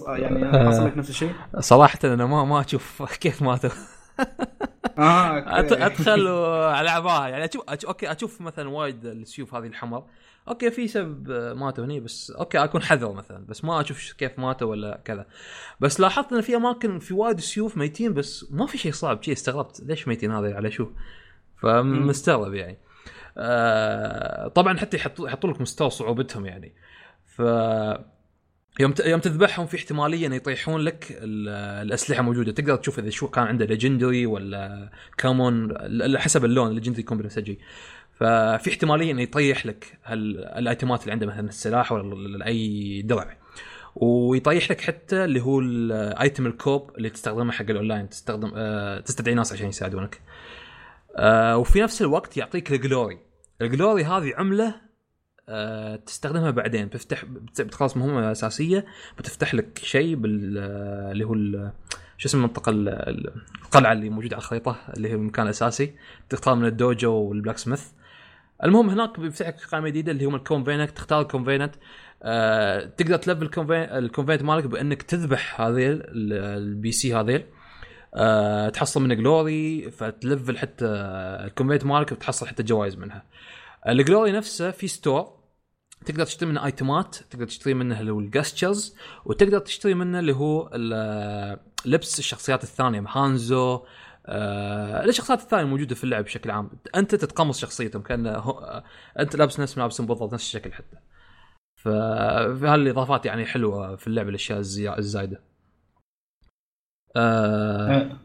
يعني آه، حصل لك نفس الشيء؟ صراحة أنا ما ما أشوف كيف ماتوا آه أدخل على عباها يعني أشوف okay أشوف مثلا وايد السيوف هذه الحمر. okay في سبب ماتوا هني بس okay أكون حذر مثلا بس ما أشوف كيف ماتوا ولا كذا. بس لاحظت إن في أماكن في وايد سيوف ميتين بس ما في شيء صعب. شيء استغربت ليش ميتين هذا على شو فمستغرب يعني. آه طبعا حتى يحطوا يحطوا لك مستوى صعوبتهم يعني. يوم يوم تذبحهم في احتمالية ان يطيحون لك الأسلحة موجودة. تقدر تشوف إذا شو كان عنده legendary ولا common حسب اللون ال legendary يكون بنفسجي ففي احتمالية إنه يطيح لك الأيتمات اللي عنده مثلا السلاح ولا أي درع ويطيح لك حتى اللي هو ال item ال cup اللي تستخدمه حق الأونلاين. تستخدم آه تستدعي ناس عشان يساعدونك. آه وفي نفس الوقت يعطيك ال glory ال glory هذه عملة آه تستخدمها بعدين. بتفتح بتخلص مهمه أساسية. بتفتح لك شيء بال اللي هو شو اسم المنطقة القلعة اللي موجودة على الخريطة اللي هي المكان الأساسي. تختار من ال dojo وال blacksmith. المهم هناك بيفتح لك قائمه جديدة اللي هم ال covenant تختار ال covenant آه تقدر تلفل ال covenant مالك بأنك تذبح هذه ال NPC هذيل آه تحصل منه glory فتلفل حتى ال covenant مالك وتحصل حتى جوائز منها. ال glory نفسه في store تقدر تشتري منه item ات تقدر تشتري منه اللي هو ال gestures وتقدر تشتري منه اللي هو لبس الشخصيات الثانية هانزو آه الشخصيات الثانية الموجوده في اللعب بشكل عام. أنت تتقمص شخصيتهم كأن آه، أنت لابس نفس ملابسهم بالضبط نفس الشكل حتى. فهالاضافات يعني حلوة في اللعبه الأشياء الزايدة. آه أه.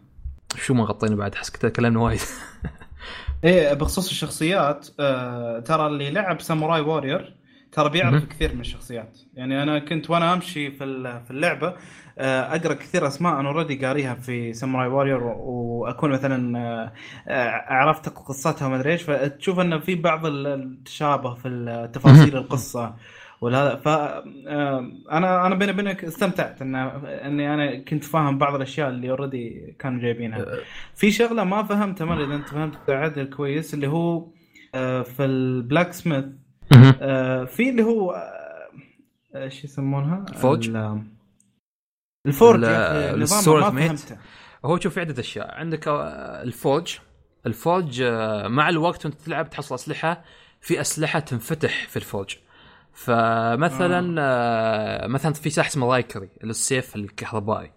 شو ما غطينا بعد أحس تكلمنا وايد. إيه بخصوص الشخصيات آه ترى اللي لعب Samurai Warriors ترى بيعرف كثير من الشخصيات. يعني أنا كنت وأنا أمشي في في اللعبة آه، أقرأ كثير أسماء أنا already قاريها في Samurai Warriors وأكون مثلا آه، آه، عرفت قصتها وما أدري إيش فتشوف انه في بعض التشابه في تفاصيل القصة ولا ف أنا أنا بيني وبينك استمتعت ان إني أنا كنت فاهم بعض الأشياء اللي already كانوا جايبينها. في شغلة ما فهمتها ما إذا أنت فهمت عدل كويس اللي هو في ال blacksmith في اللي هو إيش يسمونها؟ forge ال forge ال soul match. هو شوف في عدة أشياء. عندك آه، ال forge آه، مع الوقت وأنت تلعب تحصل أسلحة في أسلحة تنفتح في ال forge فمثلا آه. مثلا في سلاح اسمه Raikiri السيف الكهربائي.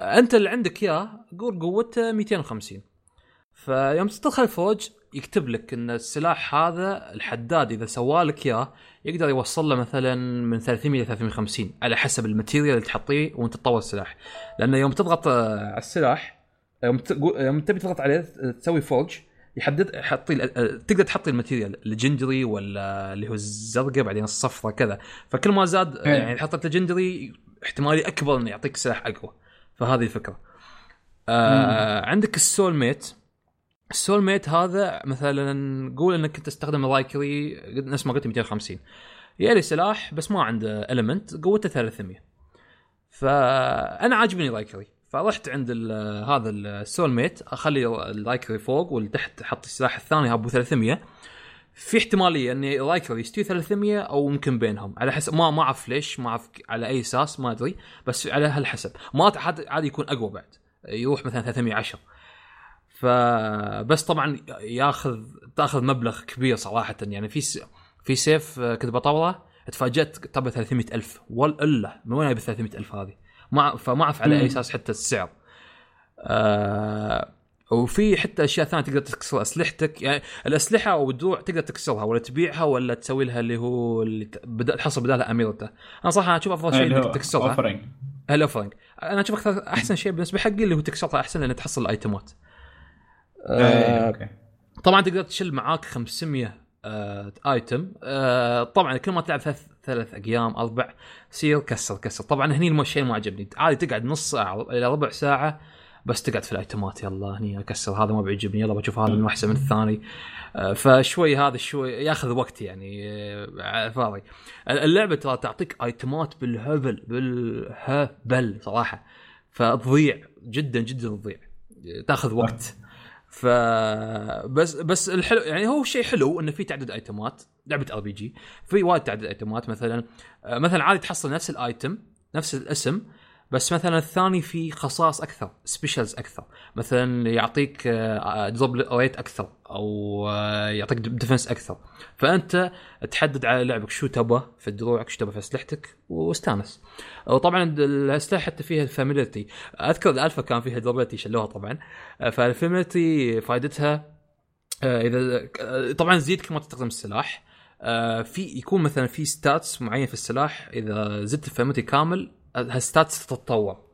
أنت اللي عندك إياه قول قوته 250 فيوم تدخل الفوج يكتب لك إن السلاح هذا الحداد إذا سوالك إياه يقدر يوصل له مثلا من 300 ل 350 على حسب ال material اللي تحطيه وأنت تطور السلاح. لأنه يوم تضغط آه، على السلاح يوم يوم تبي تضغط عليه تسوي forge يحدد حطي آه، تقدر تحطي ال material ال legendary ولا اللي هو الزرقاء بعدين الصفراء كذا. فكل ما زاد إيه. يعني حطيت ال legendary احتمالي أكبر إنه يعطيك سلاح أقوى. فهذه الفكرة. آه عندك ال soul match ال soul match هذا مثلا قول إنك تستخدم ال Raikiri نفس ما قلت 250 يالي سلاح بس ما عنده element قوته 300 فأنا عاجبني Raikiri فرحت عند هذا ال soul match أخلي ال Raikiri فوق والتحت أحط السلاح الثاني ابو 300 في احتمالية إن ال Raikiri يستوي 300 أو يمكن بينهم. على حسب ما ما أعرف ليش ما أعرف على أي أساس ما أدري. بس على هالحسب. ما عاد عادي يكون أقوى بعد. يروح مثلا 310 فبس طبعا ياخذ تاخذ مبلغ كبير صراحة. يعني في. في سيف كنت بطوره تفاجأت طبعا 300 ألف. إلا من وين ب 300 ألف هذه؟ ما فما أعرف على أي أساس حتى السعر. آه وفي حتى أشياء ثانية تقدر تكسر أسلحتك يعني الأسلحة أو الدروع تقدر تكسرها ولا تبيعها ولا تسوي لها اللي هو اللي بدا تحصل بدالها Amrita. أنا صراحة أشوف أفضل شيء إنك تكسرها. offering ال offering أنا أشوف أحسن شيء بالنسبة حقي اللي هو تكسرها أحسن لأن تحصل الأيتمات. آه طبعا تقدر تشيل معاك 500 آه ايتم آه طبعا كل ما تلعب ثلاث ثلاث أيام أربع سير كسر كسر. طبعا هني الشيء ما عجبني عادي تقعد نص ساعة إلى ربع ساعة بس تقعد في الأيتمات. يلا هني أكسر. هذا ما بيعجبني. يلا بشوف هذا من احسن من الثاني. آه، فشوي هذا شوي ياخذ وقت يعني آه، فاضي. اللعبة ترى تعطيك ايتمات بالهبل بالهبل صراحة. فتضيع جدا جدا تضيع تاخذ وقت. ف بس بس الحلو يعني هو شيء حلو إنه في تعدد ايتمات لعبة RPG في وايد تعدد ايتمات مثلا آه، مثلا عادي تحصل نفس ال item نفس الاسم بس مثلا الثاني في خصائص أكثر specials أكثر. مثلا يعطيك drop آه، rate أكثر أو آه، يعطيك defense أكثر. فأنت تحدد على لعبك شو تبغى في دروعك شو تبغى في أسلحتك و stance. وطبعا الأسلحة حتى فيها ال familiarity أذكر الألفا كان فيها durability شلوها طبعا. آه، فال familiarity فائدتها إذا طبعا زيد كل ما تستخدم السلاح. في يكون مثلا في stats معين في السلاح. إذا زدت ال familiarity كامل هال stats تتطور.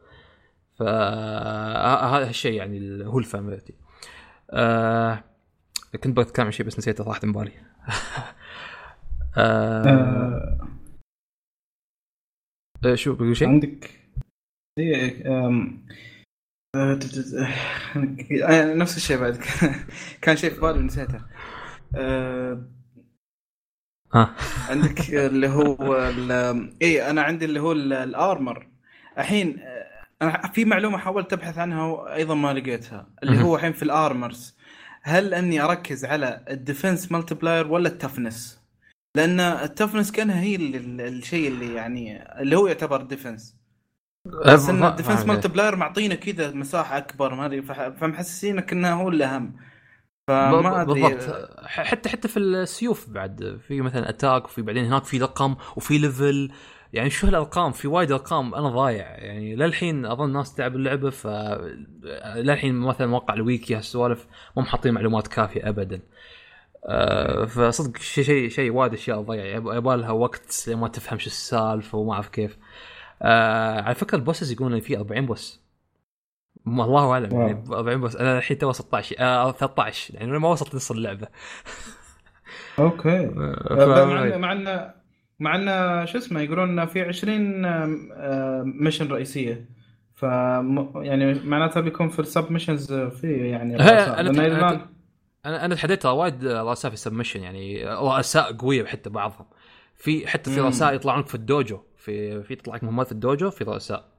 فهذا الشيء يعني هو ال familiarity آه كنت بتكلم عن شيء بس نسيته راحت من بالي آه آه شو بقول شيء؟ عندك نفس الشيء بعد. كان شيء في بالي ونسيته. ها. عندك اللي هو اي أنا عندي اللي هو الأرمر. الحين أنا في معلومة حاولت أبحث عنها وأيضا ما لقيتها اللي هو الحين في الأرمرز. هل أني أركز على ال defense multiplier ولا ال toughness؟ لأن ال toughness كانها هي الشيء اللي يعني اللي هو يعتبر defense. بس إن ال defense multi plier معطينا كذا مساحة أكبر ما أدري فمحسسينك إنه هو الاهم فما أدري. بالضبط. حتى حتى في السيوف بعد في مثلا attack وفي بعدين هناك في رقم وفي level يعني شو هالأرقام؟ في وايد أرقام. أنا ضايع. يعني للحين أظن ناس تلعب اللعبة ف للحين مثلا موقع الويكي هالسوالف مو محاطين معلومات كافية ابدا. أه فصدق شيء شيء شيء وايد أشياء ضايع يبغى لها وقت ما تفهم شو السالفة وما أعرف كيف. أه على فكرة ال bosses يقولون في 40 boss. الله أعلم. يعني 40 بس أنا الحين تو 16 آه 13 يعني ما وصلت نص اللعبة. أوكي. آه، مع ان مع ان شو اسمه يقولون في 20 mission رئيسية. ف يعني معناتها بيكون في ال sub missions في يعني أنا أنا أنا تحديت وايد رؤساء في ال sub mission يعني رؤساء قوية حتى بعضهم. في حتى في رؤساء يطلعون في ال dojo. في في تطلع لك مهمات في ال dojo في رؤساء.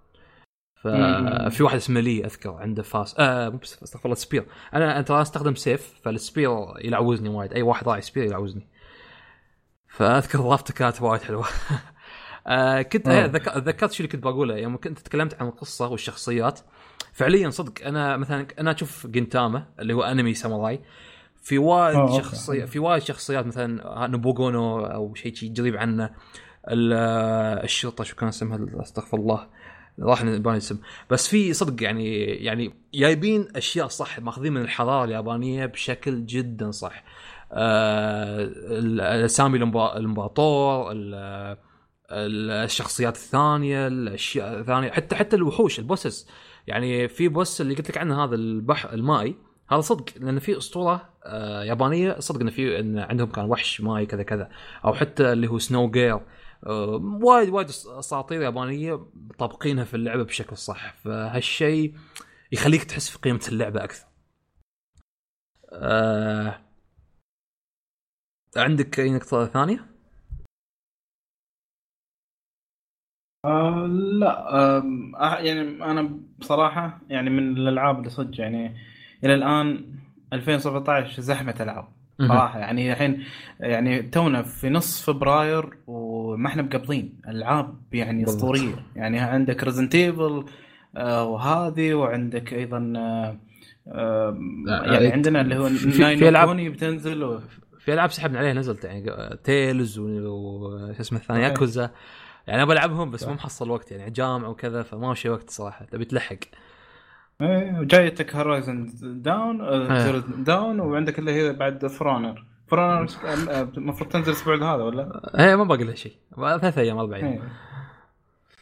ففي واحد اسمه لي أذكر عنده فاس آه مو بس استغفر الله spear. أنا ترى استخدم سيف فال spear يلعوزني وايد. أي واحد راعي spear يلعوزني. فأذكر ضافته كانت وايد حلوة. آه كنت آه. ذكرت شو اللي كنت بقوله. يوم كنت تكلمت عن القصة والشخصيات فعليا صدق أنا مثلا أنا أشوف جنتاما اللي هو أنمي ساموراي في وايد شخصيات في وايد شخصيات مثلا نوبوغونو أو شيء قريب عنه. الشرطة شو كان اسمها أستغفر الله. راح نبان الاسم بس في صدق يعني يعني جايبين أشياء صح ماخذين من الحضاره اليابانية بشكل جدا صح. آه الأسامي الإمبراطور الشخصيات الثانية الأشياء الثانية حتى حتى الوحوش ال bosses. يعني في boss اللي قلت لك عنه هذا البحر المائي هذا صدق لأن في أسطورة آه يابانية صدق انه في إن عندهم كان وحش ماي كذا كذا. أو حتى اللي هو snow girl. وايد وايد أساطير يابانية طابقينها في اللعبة بشكل صح فهالشيء يخليك تحس في قيمة اللعبة أكثر. أه عندك أي نقطة ثانية؟ آه لا آه يعني أنا بصراحة يعني من الألعاب اللي صدق يعني إلى الآن 2017 زحمة ألعاب صراحة. يعني الحين يعني تونا في نص فبراير وما إحنا مقبضين. العاب يعني. أسطورية. يعني عندك Resident Evil وهذه وعندك أيضا آه، آه، يعني آه، عندنا اللي هو Ni no Kuni بتنزل و... في ألعاب سحبنا عليها نزلت يعني Tales وش اسمه الثاني. ياكوزا. يعني ابى ألعبهم بس. مو محصل وقت يعني جامع وكذا فما في وقت صراحة. تبي تلحق. إيه، وجايتك Horizon Dawn. Dawn وعندك اللي هي بعد For Honor For Honor المفروض تنزل الأسبوع هذا ولا؟ إيه ما باقي لها شيء ثلاث أيام أربع أيام.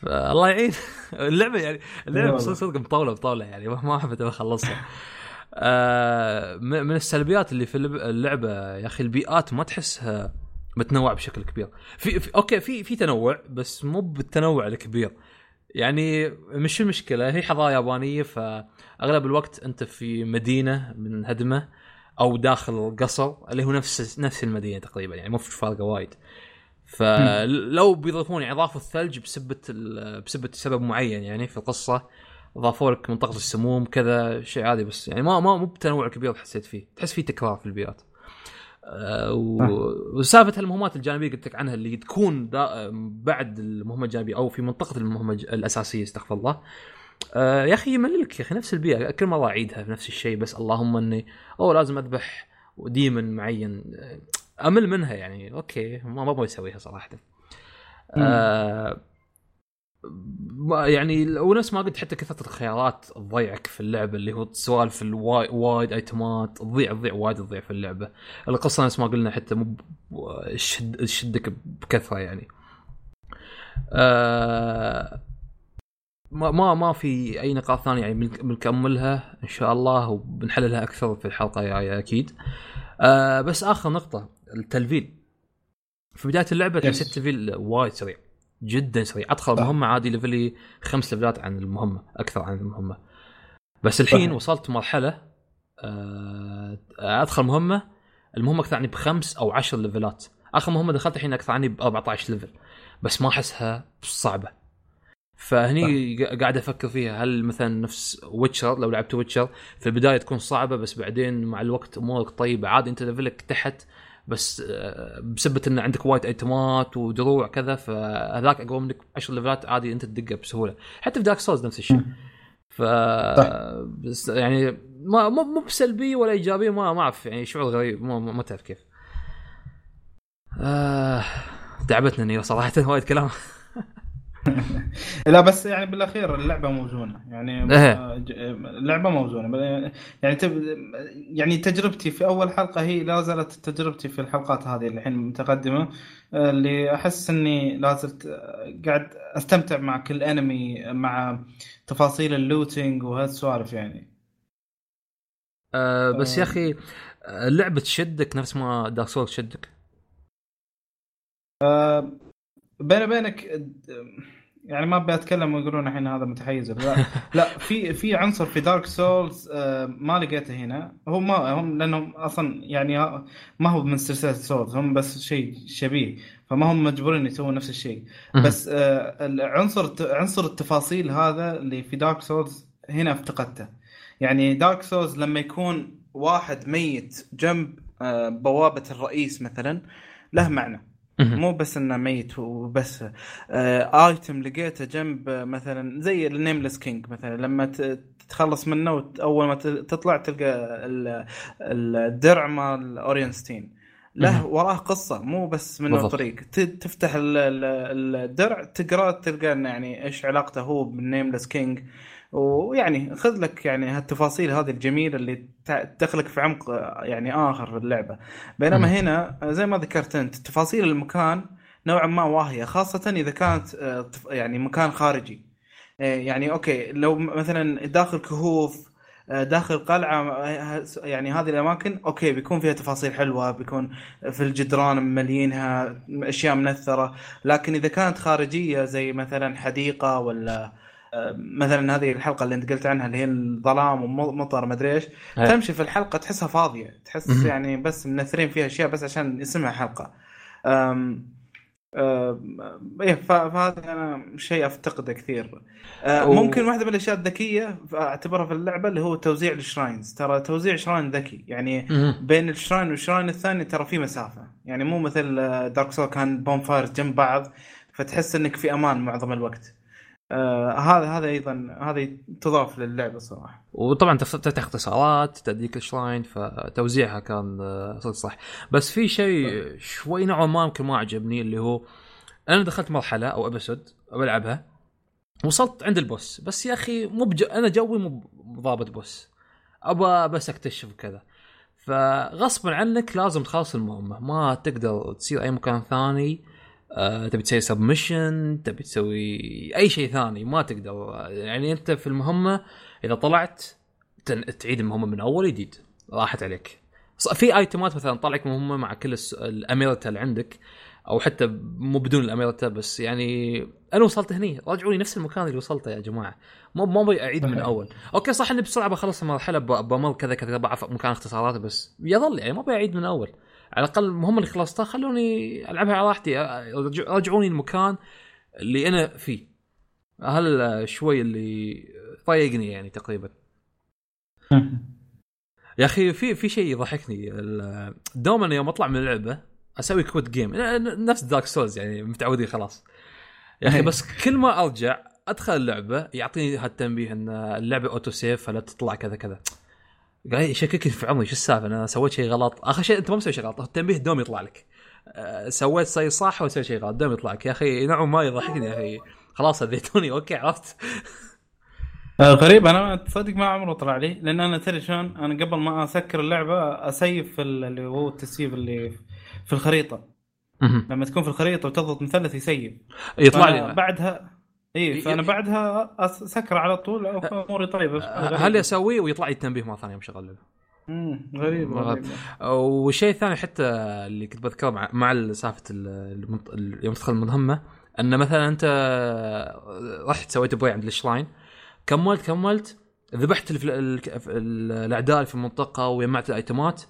الله يعين اللعبة يعني اللعبة. صدق صدق مطولة مطولة يعني ما أحب أخلصها آه من السلبيات اللي في اللعب- اللعبة يا أخي البيئات ما تحسها متنوعة بشكل كبير في, في أوكي في في تنوع بس مو بالتنوع الكبير يعني مش المشكلة هي حضاره يابانية فأغلب الوقت أنت في مدينة منهدمه أو داخل قصر اللي هو نفس نفس المدينة تقريبا يعني مو فارقه وايد. فلو بيضيفون يعني اضافوا الثلج بسبة بسبة سبب معين يعني في القصة اضافوا لك منطقة السموم كذا شيء عادي بس يعني ما ما مو بتنوع كبير حسيت فيه. تحس فيه تكرار في البيئات. وسالفة المهمات الجانبية قلت لك عنها اللي تكون بعد المهمة الجانبية أو في منطقة المهمة الأساسية استغفر الله. آه، يا أخي يمللك يا أخي نفس البيئة كل مرة أعيدها في نفس الشيء بس اللهم اني أوه لازم أذبح demon معين. آه، أمل منها يعني okay ما أبغى أسويها صراحة. آه يعني ونفس ما قلت حتى كثرة الخيارات تضيعك في اللعبة اللي هو سوالف الوايد وايد item ات تضيع تضيع وايد تضيع في اللعبة. القصة نفس ما قلنا حتى مو شد تشدك بكثرة يعني. آه ما ما ما في أي نقاط ثانية يعني بنك- بنكملها إن شاء الله وبنحللها أكثر في الحلقة الجاية أكيد. آه بس آخر نقطة التلفيل. في بداية اللعبة تحس. التلفيل وايد سريع. جدا سريع أدخل صح. مهمه عادي level ي خمس level ات عن المهمة أكثر عن المهمة. بس الحين صحيح. وصلت مرحلة آه أدخل مهمة المهمة أكثر عني بخمس أو عشر level ات آخر مهمة دخلت الحين أكثر عني ب 14 level بس ما أحسها صعبة. فهني قا- قاعد أفكر فيها هل مثلا نفس Witcher لو لعبت Witcher في البداية تكون صعبة بس بعدين مع الوقت أمورك طيبة عادي أنت level ك تحت بس آه، بسبه إن عندك وايد item ات ودروع كذا فهذاك أقوى منك 10 level ات عادي أنت تدقه بسهولة. حتى في Dark Souls نفس الشيء. ف بس يعني ما مو مو بسلبيه ولا ايجابيه ما ما أعرف يعني شعور غريب ما, ما ما تعرف كيف. آه تعبتنا Nioh صراحة وايد كلام. لا بس يعني بالأخير اللعبة موزونة يعني إيه. اللعبة موزونة يعني تب... يعني تجربتي في أول حلقة هي لا زالت تجربتي في الحلقات هذه اللي الحين متقدمة اللي أحس إني لا زلت قاعد أستمتع مع كل enemy مع تفاصيل ال looting وهالسوالف يعني آه بس يا. أخي اللعبة تشدك نفس ما Dark Souls تشدك بيني وبينك يعني ما أبي أتكلم ويقولون الحين هذا متحيز لا. لا في في عنصر في Dark Souls ما لقيته هنا. هو ما هم لأنهم أصلا يعني ما هو من سلسلة Souls هم بس شيء شبيه. فما هم مجبورين يسوون نفس الشيء. بس آه، العنصر عنصر التفاصيل هذا اللي في Dark Souls هنا افتقدته. يعني Dark Souls لما يكون واحد ميت جنب آه، بوابة الرئيس مثلا له معنى. مو بس انه ميت وبس آه item لقيته جنب مثلا زي ال Nameless King مثلا لما تتخلص منه وت- أول ما تطلع تلقى ال- الدرع مال Ornstein له. وراه قصة مو بس منه بالضبط. طريق تفتح ال- ال- الدرع تقرأ تلقى إنه يعني إيش علاقته هو بال Nameless King ويعني خذ لك يعني هالتفاصيل هذه الجميلة اللي تدخلك في عمق يعني آخر في اللعبة. بينما مم. هنا زي ما ذكرت أنت تفاصيل المكان نوعا ما واهية خاصة إذا كانت آه، يعني مكان خارجي. آه، يعني okay لو م- مثلا داخل كهوف آه، داخل قلعة يعني هذه الأماكن okay بيكون فيها تفاصيل حلوة بيكون في الجدران مليينها أشياء منثرة. لكن إذا كانت خارجية زي مثلا حديقة ولا آه، مثلا هذه الحلقة اللي انت قلت عنها اللي هي الظلام ومطر مدري إيش هي. تمشي في الحلقة تحسها فاضية تحس مهم. يعني بس منثرين فيها أشياء بس عشان اسمها حلقة أم آه، إيه فهذا أنا شيء أفتقده كثير آه، و- ممكن واحدة من الأشياء الذكية أعتبرها في اللعبة اللي هو توزيع ال shrines ترى توزيع shrine ذكي يعني. بين ال shrine وال shrine الثاني ترى في مسافة يعني مو مثل Dark Soul كان bonfire جنب بعض فتحس إنك في أمان معظم الوقت آه هذا هذا أيضا هذا تضاف للعبة صراحة. وطبعا تف- تفتح اختصارات توديك ال shrine فتوزيعها كان آه، صدق صح. بس في شيء شوي نوعا ما يمكن ما عجبني اللي هو أنا دخلت مرحلة أو episode بلعبها وصلت عند ال boss. بس يا أخي مو بج... أنا جوي مو ضابط boss. ابى بس أكتشف كذا. فغصبا عنك لازم تخلص المهمة. ما تقدر تسير أي مكان ثاني. آه، تبي تسوي sub mission تبي تسوي أي شيء ثاني ما تقدر. يعني أنت في المهمة إذا طلعت تن- تعيد المهمة من أول جديد راحت عليك. في item ات مثلا طلعك مهمة مع كل الس- ال Amrita اللي عندك أو حتى مو بدون ال Amrita بس يعني أنا وصلت هني. رجعوني نفس المكان اللي وصلته يا جماعة. مو ما أبي أعيد من. أول. okay صح إني بسرعة بخلص المرحلة بمر كذا كذا بعرف مكان اختصارات بس يظل يعني ما أبي أعيد من أول. على الأقل المهمه اللي خلصتها خلوني ألعبها على راحتي رجعوني المكان اللي أنا فيه. هالشي اللي ضايقني يعني تقريبا. يا أخي في في شيء يضحكني دوما يوم أطلع من اللعبة أسوي quit game نفس Dark Souls يعني متعودين خلاص. يا أخي إيه. بس كل ما أرجع أدخل اللعبة يعطيني هالتنبيه إن اللعبة auto save فلا تطلع كذا كذا. قاعد يشككني في عمري؟ شو السالفة؟ أنا سويت شيء غلط. آخر شيء أنت ما مسوي شيء غلط التنبيه دوم يطلع لك. أه، سويت شيء صح ولا سويت شيء غلط؟ دوم يطلع لك. يا أخي نوعا ما يضحكني يا أخي. خلاص أذيتوني. okay عرفت. آه غريب أنا تصدق ما عمره طلع لي لأن أنا تدري شلون؟ أنا قبل ما أسكر اللعبة أسيف اللي هو التسييف اللي في الخريطة. لما تكون في الخريطة وتضغط مثلث يسيف. يطلع لي. بعدها اي فأنا بعدها اسكر على طول أموري طيبة. أه، هل اسويه ويطلع لي التنبيه مرة ثانية مشغل اللعبه مم، غريب غريب والشيء الثاني حتى اللي كنت بذكره مع مع سالفة يوم تدخل المهمة أن مثلا أنت رحت سويت pray عند ال shrine كملت كملت ذبحت الأعداء اللي في المنطقة وجمعت الأيتمات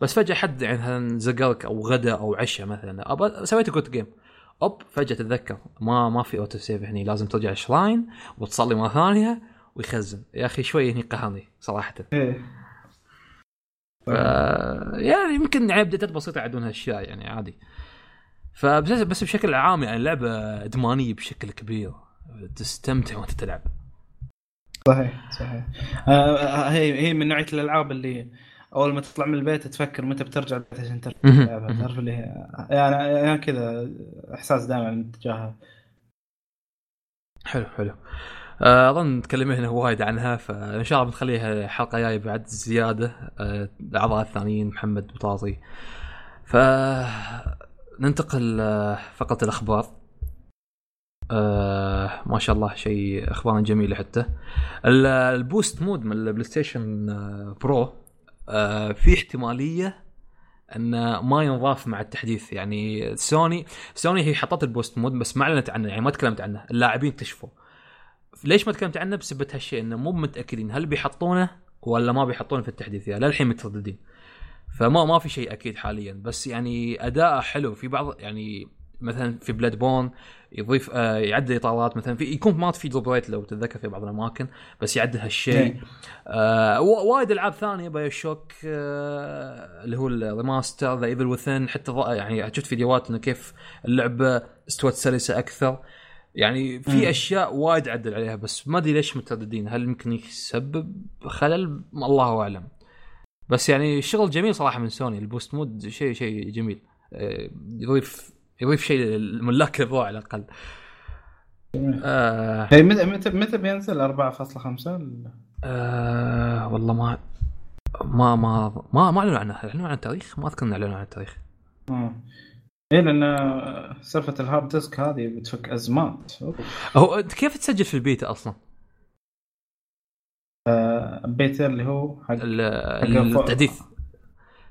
بس فجأة حد يعني مثلا زقرك أو غدا أو عشاء مثلا سويت quit game أوب فجأة تتذكر ما ما في auto save هني لازم ترجع ال shrine وتصلي مرة ثانية ويخزن. يا أخي شوي هني قهرني صراحة. إيه. ف... يعني يمكن ابديتات بسيطه يعدون هالأشياء يعني عادي. فبس بس بشكل عام يعني اللعبة إدمانية بشكل كبير. تستمتع وأنت تلعب. صحيح صحيح. آه هي هي من نوعية الألعاب اللي أول ما تطلع من البيت تفكر متى بترجع عشان ترجع. تلعبها تعرف اللي هي يعني يعني كذا إحساس دائما تجاهها حلو حلو. آه، أظن تكلمنا هنا وايد عنها فإن شاء الله بنخليها حلقة جاية بعد زيادة. آه، الاعضاء الثانيين محمد بطاطي ف ننتقل آه، فقره الأخبار. آه ما شاء الله شيء أخبار جميلة حتى. ال- ال boost mode من ال PlayStation آه، Pro آه في احتمالية انه ما ينضاف مع التحديث. يعني سوني سوني هي حطت ال boost mode بس ما أعلنت عنه يعني ما تكلمت عنه. اللاعبين اكتشفوا. ليش ما تكلمت عنه؟ بسبب هالشيء إنه مو متأكدين هل بيحطونه ولا ما بيحطونه في التحديث. يعني للحين مترددين فما ما في شيء أكيد حاليا. بس يعني أداءه حلو. في بعض يعني مثلا في Bloodborne يضيف آه يعدل إطارات مثلا في يكون ما في drop rate لو تتذكر في بعض الأماكن بس يعدل هالشيء. إيه. آه وايد ألعاب ثانية BioShock آه اللي هو ال remaster The Evil Within حتى يعني شفت فيديوهات إنه كيف اللعبة استوت سلسة أكثر. يعني في مم. أشياء وايد عدل عليها بس ما أدري ليش مترددين. هل يمكن يسبب خلل؟ الله أعلم. بس يعني شغل جميل صراحة من سوني ال boost mode شيء شيء جميل. آه، يضيف يضيف شيء للملاك ال Pro على الأقل. آه. هي متى متى متى بينزل؟ 4.5 آه والله ما ما ما ما ما أعلنوا عنه أعلنوا عن التاريخ؟ ما أذكر إنه أعلنوا عن التاريخ. آه. إيه لأن سالفة ال hard disk هذه بتفك أزمات. هو انت كيف تسجل في البيتا أصلا؟ بيتا اللي هو حق ال- التحديث.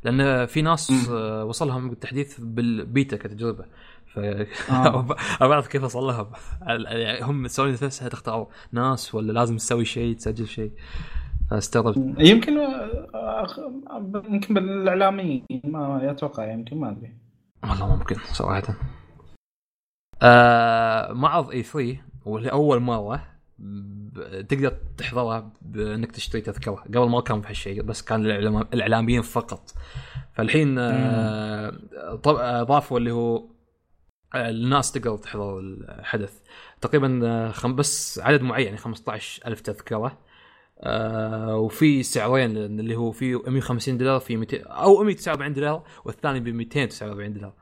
لأن في ناس آه، وصلهم التحديث بالبيتا كتجربة. ف آه. بعرف كيف وصل لهم يعني هم سوني نفسها تختار ناس ولا لازم تسوي شيء تسجل شيء. فاستغربت. يمكن آه، يمكن بالإعلاميين ما أتوقع يمكن ما أدري. والله ممكن صراحة. آه معرض إي 3 واللي أول مرة تقدر تحضرها بأنك تشتري تذكرة. قبل ما كان في هالشيء بس كان الإعلاميين فقط. فالحين آه آه، ضافوا اللي هو آه، الناس تقدر تحضر الحدث. تقريبا خم بس عدد معين يعني 15 ألف تذكرة. وفي سعرين اللي هو في 150 دولار في 200 أو 149 دولار والثاني ب 249 دولار.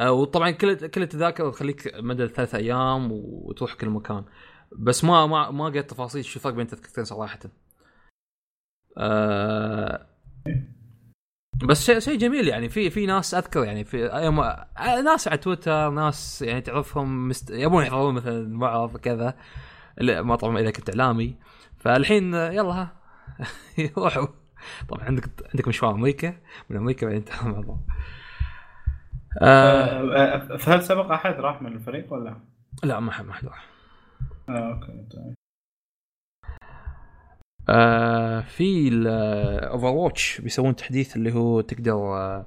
وطبعا كل كل التذاكر تخليك مدى ثلاث أيام وتروح كل مكان. بس ما ما ما قريت تفاصيل شو الفرق بين التذكرتين صراحة آه بس شيء شيء جميل يعني. في في ناس أذكر يعني في يوم آه، ناس على تويتر ناس يعني تعرفهم مست... يبون يحضرون مثلا معرض كذا. ما طبعا إذا كنت إعلامي. فالحين يلا ها روحوا. طبعا عندك عندك مشوار أمريكا. من أمريكا بعدين تعال بعض. آه آه، فهل سبق أحد راح من الفريق ولا؟ لا ما حد ما حد راح. آه، أوكي. آه في ال Overwatch بيسوون تحديث اللي هو تقدر آه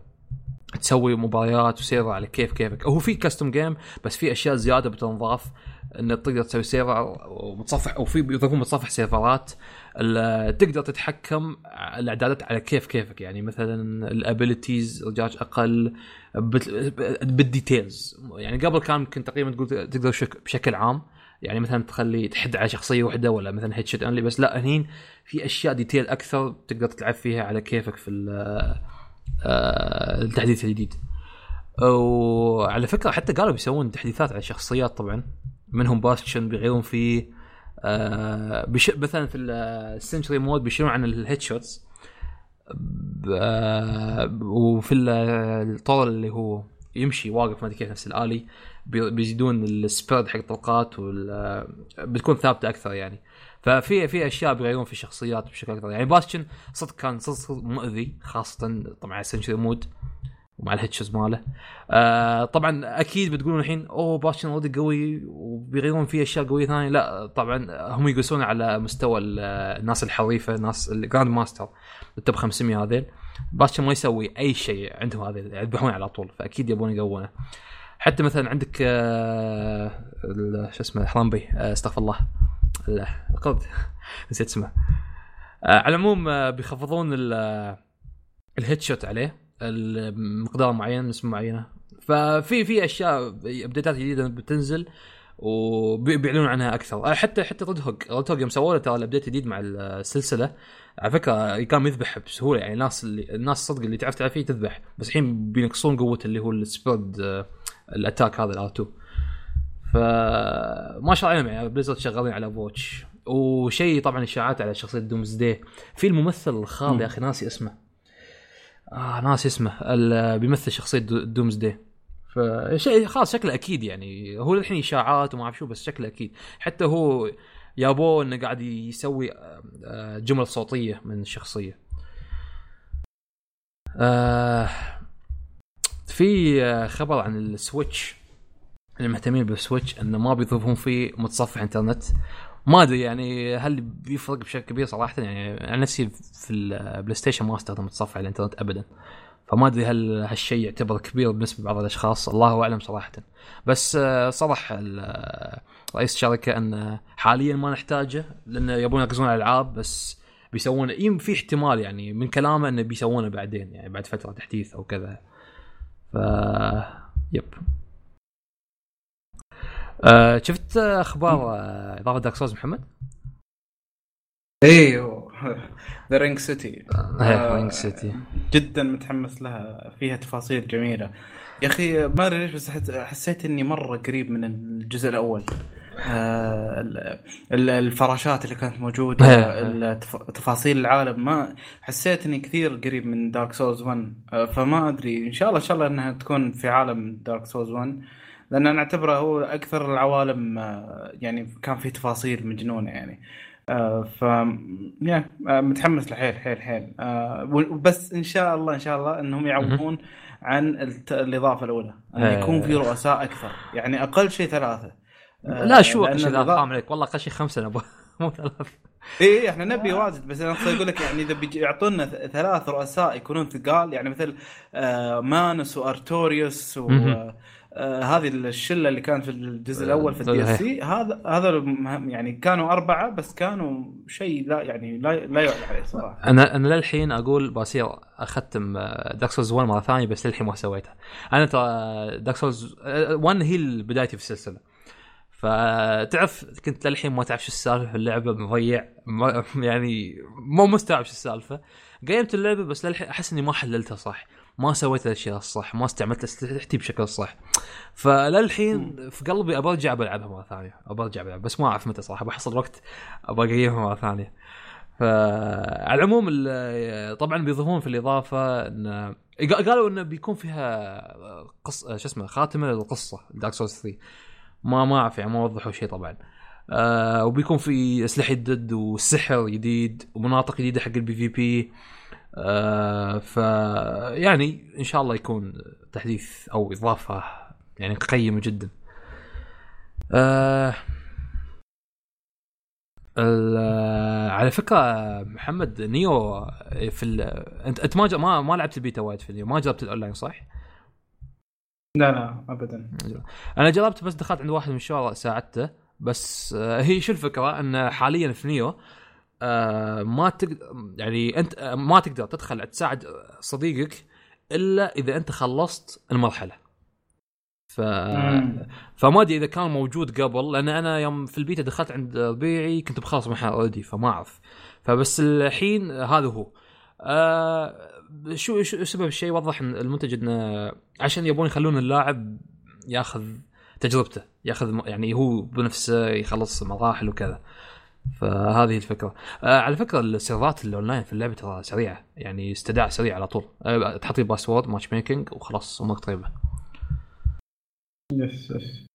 تسوي مباريات و server على كيف كيفك. هو في custom game بس في أشياء زيادة بتنضاف إن تقدر تسوي server ومتصفح أو في بيضيفون متصفح سيرفرات تقدر تتحكم الإعدادات على كيف كيفك. يعني مثلا ال abilities رجاج أقل بال details يعني قبل كان يمكن تقريبا تقول تقدر شك- بشكل عام. يعني مثلا تخلي تحد على شخصية واحدة ولا مثلا headshot only بس لا هني في أشياء detail أكثر تقدر تلعب فيها على كيفك في ال- آه، التحديث الجديد. وعلى فكرة حتى قالوا بيسوون تحديثات على الشخصيات طبعا منهم Bastion بيغيرون فيه آه بش... مثلا في ال sentry mode بيشيلون عن ال headshots آه، وفي ال- الطور اللي هو يمشي واقف ما أدري كيف نفس الآلي. بيزيدون ال spread حق الطلقات وال... بتكون ثابتة أكثر يعني. ففي في أشياء بيغيرون في الشخصيات بشكل أكثر. يعني Bastion صدق كان صدق مؤذي خاصة طبعا على ال sentry mode ومع ال headshots ماله. آه طبعا أكيد بتقولون الحين أوه Bastion already قوي وبيغيرون فيه أشياء قوية ثانية. لا طبعا هم يقيسون على مستوى ال- الناس الحريفة الناس ال grandmaster ال top 500 هذيل. Bastion ما يسوي أي شيء عندهم هذيل يذبحون على طول فأكيد يبون يقونه حتى مثلا عندك آه شو اسمه Harambe آه استغفر الله. ال- القرد نسيت اسمه. آه على العموم بيخفضون ال- ال headshot عليه المقدار معين نسبة معينة. ففي في أشياء ابديتات جديدة بتنزل وبيعلنون عنها أكثر. حتى حتى Roadhog Roadhog يوم سووا له ترى ال update الجديد مع السلسلة. على فكرة كان يذبح بسهولة يعني الناس اللي الناس صدق اللي تعرف تلعب فيه تذبح بس الحين بينقصون قوه اللي هو ال spread ال attack هذا ال R2 فما شاء الله عليهم يعني Blizzard شغالين على Overwatch وشيء طبعا إشاعات على شخصية Doomfist في الممثل الخال يا أخي ناسي اسمه. آه ناسي اسمه. اللي بيمثل شخصية دو- Doomfist فشيء خلاص شكله أكيد يعني. هو الحين إشاعات وما أعرف شو بس شكله أكيد. حتى هو يابوه إنه قاعد يسوي آه، آه، جمل صوتية من الشخصيه آه في آه، خبر عن ال Switch. اللي مهتمين بال Switch انه ما بيضيفون فيه متصفح إنترنت. ما أدري يعني هل بيفرق بشكل كبير صراحة. يعني أنا نفسي في ال PlayStation ما أستخدم متصفح الإنترنت ابدا. فما أدري هل هالشيء يعتبر كبير بالنسبة لبعض الأشخاص. الله أعلم صراحة. بس آه، صرح آه، رئيس الشركة إن حاليا ما نحتاجه لأنه يبون يركزون على الألعاب. بس بيسوون يم في احتمال يعني من كلامه إنه بيسوونه بعدين يعني بعد فترة تحديث أو كذا. ف يب. آه شفت أخبار إضافة Dark Souls محمد؟ أيوه The Ringed City Ringed City جدا متحمس لها فيها تفاصيل جميلة. يا أخي ما أدري ليش بس حسيت إني مرة قريب من الجزء الأول. ال- ال- الفراشات اللي كانت موجودة إيه. التف- تفاصيل العالم. ما حسيت اني كثير قريب من Dark Souls 1 آه، فما أدري إن شاء الله إن شاء الله إنها تكون في عالم Dark Souls 1 لأن أنا أعتبره هو أكثر العوالم آه، يعني كان فيه تفاصيل مجنونة يعني. آه، ف يا آه، متحمس لحيل حيل حيل. آه، وبس إن شاء الله إن شاء الله إنهم يعوضون عن الإضافة الأولى. إن إيه. يكون في رؤساء أكثر. يعني أقل شيء ثلاثة. آه، لا شو لا النظام- حرام عليك والله أقل شيء خمسه نبغى مو ثلاث. اي إيه إحنا نبي واجد بس أنا أقول لك يعني إذا بيجي يعطونا ث- ثلاث رؤساء يكونون ثقال يعني مثل آه مانوس وأرتوريوس و. آه هذه الشلة اللي كانت في الجزء الأول في الدي إس سي. هذا هذا يعني كانوا أربعة بس كانوا شيء لا يعني لا لا يعلى عليه صراحة. أنا أنا للحين أقول بصير أختم Dark Souls 1 مرة ثانية بس للحين ما سويتها. أنا ترى Dark Souls 1 هي بدايتي في السلسلة. فتعرف كنت للحين ما تعرف شو السالفة في اللعبة مضيع يعني مو مستوعب شو السالفة. قيّمت اللعبة بس للحين أحس إني ما حللتها صح ما سويت الأشياء الصح ما استعملت أسلحتي بشكل صح. فللحين في قلبي ابى أرجع بلعبها مرة ثانية ابى أرجع بلعبها بس ما أعرف متى صراحة بحصل وقت ابى اقيمها مرة ثانية. فعلى العموم طبعا بيضيفون في الإضافة إن قالوا انه بيكون فيها قص شو اسمه خاتمة للقصة Dark Souls 3 ما ما أعرف يعني ما وضحوا شيء طبعا آه وبيكون في أسلحة جدد وسحر جديد ومناطق جديدة حق ال PvP آه ف يعني إن شاء الله يكون تحديث أو إضافة يعني قيمة جدا آه على فكرة محمد Nioh في. انت أنت ما ما لعبت البيتا وايد في ال Nioh ما جربت الأونلاين صح؟ لا لا ابدا. أنا جربت بس دخلت عند واحد من الشباب ساعدته بس آه، هي شو الفكرة؟ إن حاليا في Nioh آه، ما تقدر يعني أنت آه، ما تقدر تدخل تساعد صديقك إلا إذا أنت خلصت المرحلة. ف فما أدري إذا كان موجود قبل لأن أنا يوم في البيتا دخلت عند ربيعي كنت بخلص مرحله already فما أعرف. فبس الحين هذا هو. شو شو سبب الشيء؟ وضح المنتج إنه عشان يبون يخلون اللاعب ياخذ تجربته ياخذ يعني هو بنفسه يخلص مراحل وكذا. فهذه الفكرة. آه على فكرة السيرفرات الأونلاين في اللعبة ترى سريعة يعني استدعاء سريع على طول. آه تحطي password matchmaking وخلاص أمورك طيبة. yes yes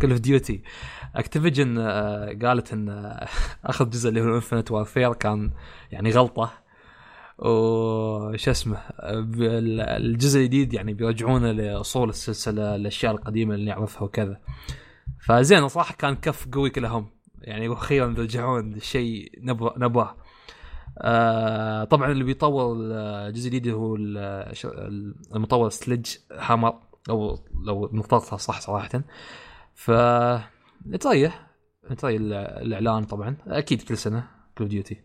Call of Duty Activision قالت إن آه، أخذ جزء اللي هو Infinite Warfare كان يعني غلطة. وش اسمه الجزء الجديد يعني بيرجعونه لأصول السلسلة الأشياء القديمة اللي نعرفها وكذا. فزين صراحة كان كف قوي كلهم. يعني أخيرا بيرجعون شيء نبغاه. آه طبعا اللي بيطور الجزء الجديد هو المطور Sledgehammer لو لو نطقتها صح صراحة. ف نتريح. نتريح الإعلان طبعا. أكيد كل سنة Call Duty.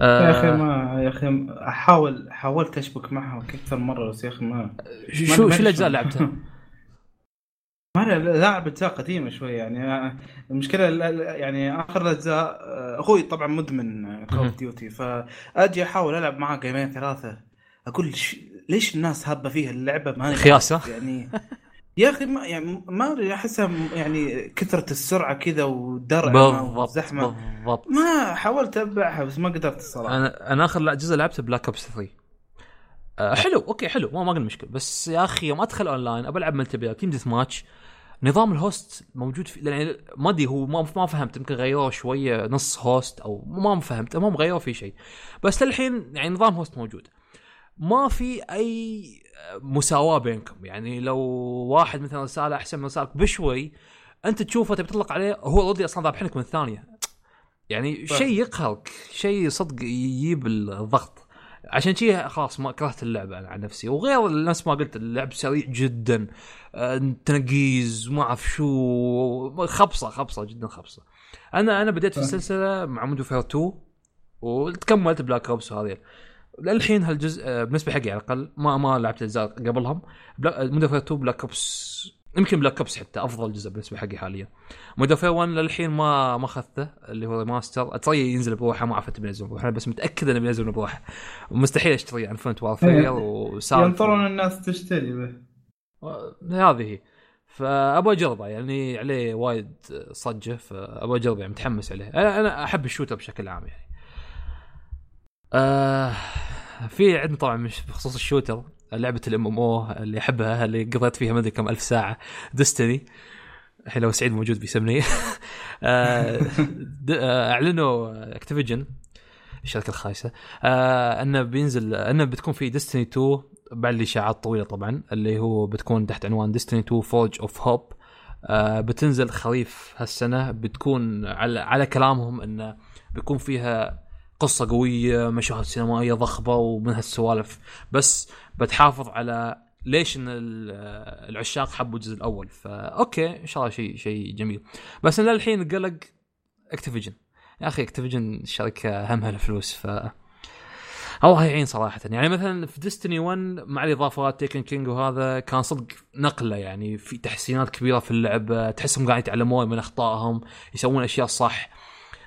يا أخي آه، ما يا أخي احاول حاولت أشبك معها أكثر مرة بس يا أخي ما شو شو الأجزاء اللي لعبتها؟ ما لاعب أجزاء قديمة شوي يعني. المشكلة يعني آخر الاجزاء أخوي طبعا مدمن Call of Duty فأجي أحاول ألعب معاه قيمين ثلاثة. أقول ليش الناس هابة فيها؟ اللعبة ما خياسة. يعني يا أخي ما يعني ما أدري أحسها يعني كثرة السرعة كذا والدرع بالضبط بالضبط. ما حاولت أتبعها بس ما قدرت الصراحة. أنا أنا آخر جزء لعبته Black Ops 3 أه حلو okay حلو ما ما قلنا مشكلة. بس يا أخي يوم أدخل أونلاين ابى ألعب multiplayer team deathmatch. نظام ال host موجود في يعني ما أدري هو ما ما فهمت يمكن غيروه شوية نص host أو ما فهمت المهم غيروه في شيء. بس للحين يعني نظام host موجود. ما في أي مساواة بينكم. يعني لو واحد مثلا رساله أحسن من رسالك بشوي أنت تشوفه تبي تطلق عليه هو already أصلا ذابحينك من الثانية. يعني شيء يقهرك شيء صدق يجيب الضغط. عشان شي خلاص ما كرهت اللعبة أنا عن نفسي. وغير نفس ما قلت اللعب سريع جدا. تنقيز ما أعرف شو خبصة خبصة جدا خبصة. أنا أنا بديت في السلسلة مع Modern Warfare 2 وتكملت Black Ops وهذه. للحين هالجزء آه، بالنسبة حقي على الأقل ما ما لعبت الأجزاء قبلهم. Modern 2 Black Ops يمكن Black Ops حتى أفضل جزء بالنسبة حقي حاليا. Modern 1 للحين ما ما اخذته اللي هو remaster اتري ينزل بروحه ما عرفت بينزل بروحه بس متأكد إنه بينزل بروحه. مستحيل أشتري Infinite Warfare وسالفه ينطرون الناس تشتري به. هذه هي. فأبغى أجربه يعني عليه وايد صجة فأبغى أجربه يعني متحمس عليه. أنا أنا أحب ال shooter بشكل عام يعني. آه في عندنا طبعا مش بخصوص ال shooter لعبة ال MMO اللي أحبها اللي قضيت فيها ما أدري كم ألف ساعة. Destiny. الحين لو سعيد موجود بيسمني. آه, آه، أعلنوا Activision الشركة الخايسة. آه أنه بينزل أنه بتكون في Destiny 2 بعد الإشاعات طويله طبعا اللي هو بتكون تحت عنوان Destiny 2 Forge of Hope. بتنزل خريف هالسنة بتكون على على كلامهم إنه بيكون فيها قصة قوية مشاهد سينمائية ضخمة ومن هالسوالف. بس بتحافظ على ليش إن العشاق حبوا الجزء الأول. ف okay إن شاء الله شيء شيء جميل. بس للحين قلق Activision يا أخي Activision الشركة همها الفلوس ف الله يعين صراحة. يعني مثلا في ديستني 1 مع الإضافات تيكن كينج وهذا كان صدق نقلة. يعني في تحسينات كبيرة في اللعبة تحسهم قاعد يتعلمون من أخطائهم يسوون أشياء صح.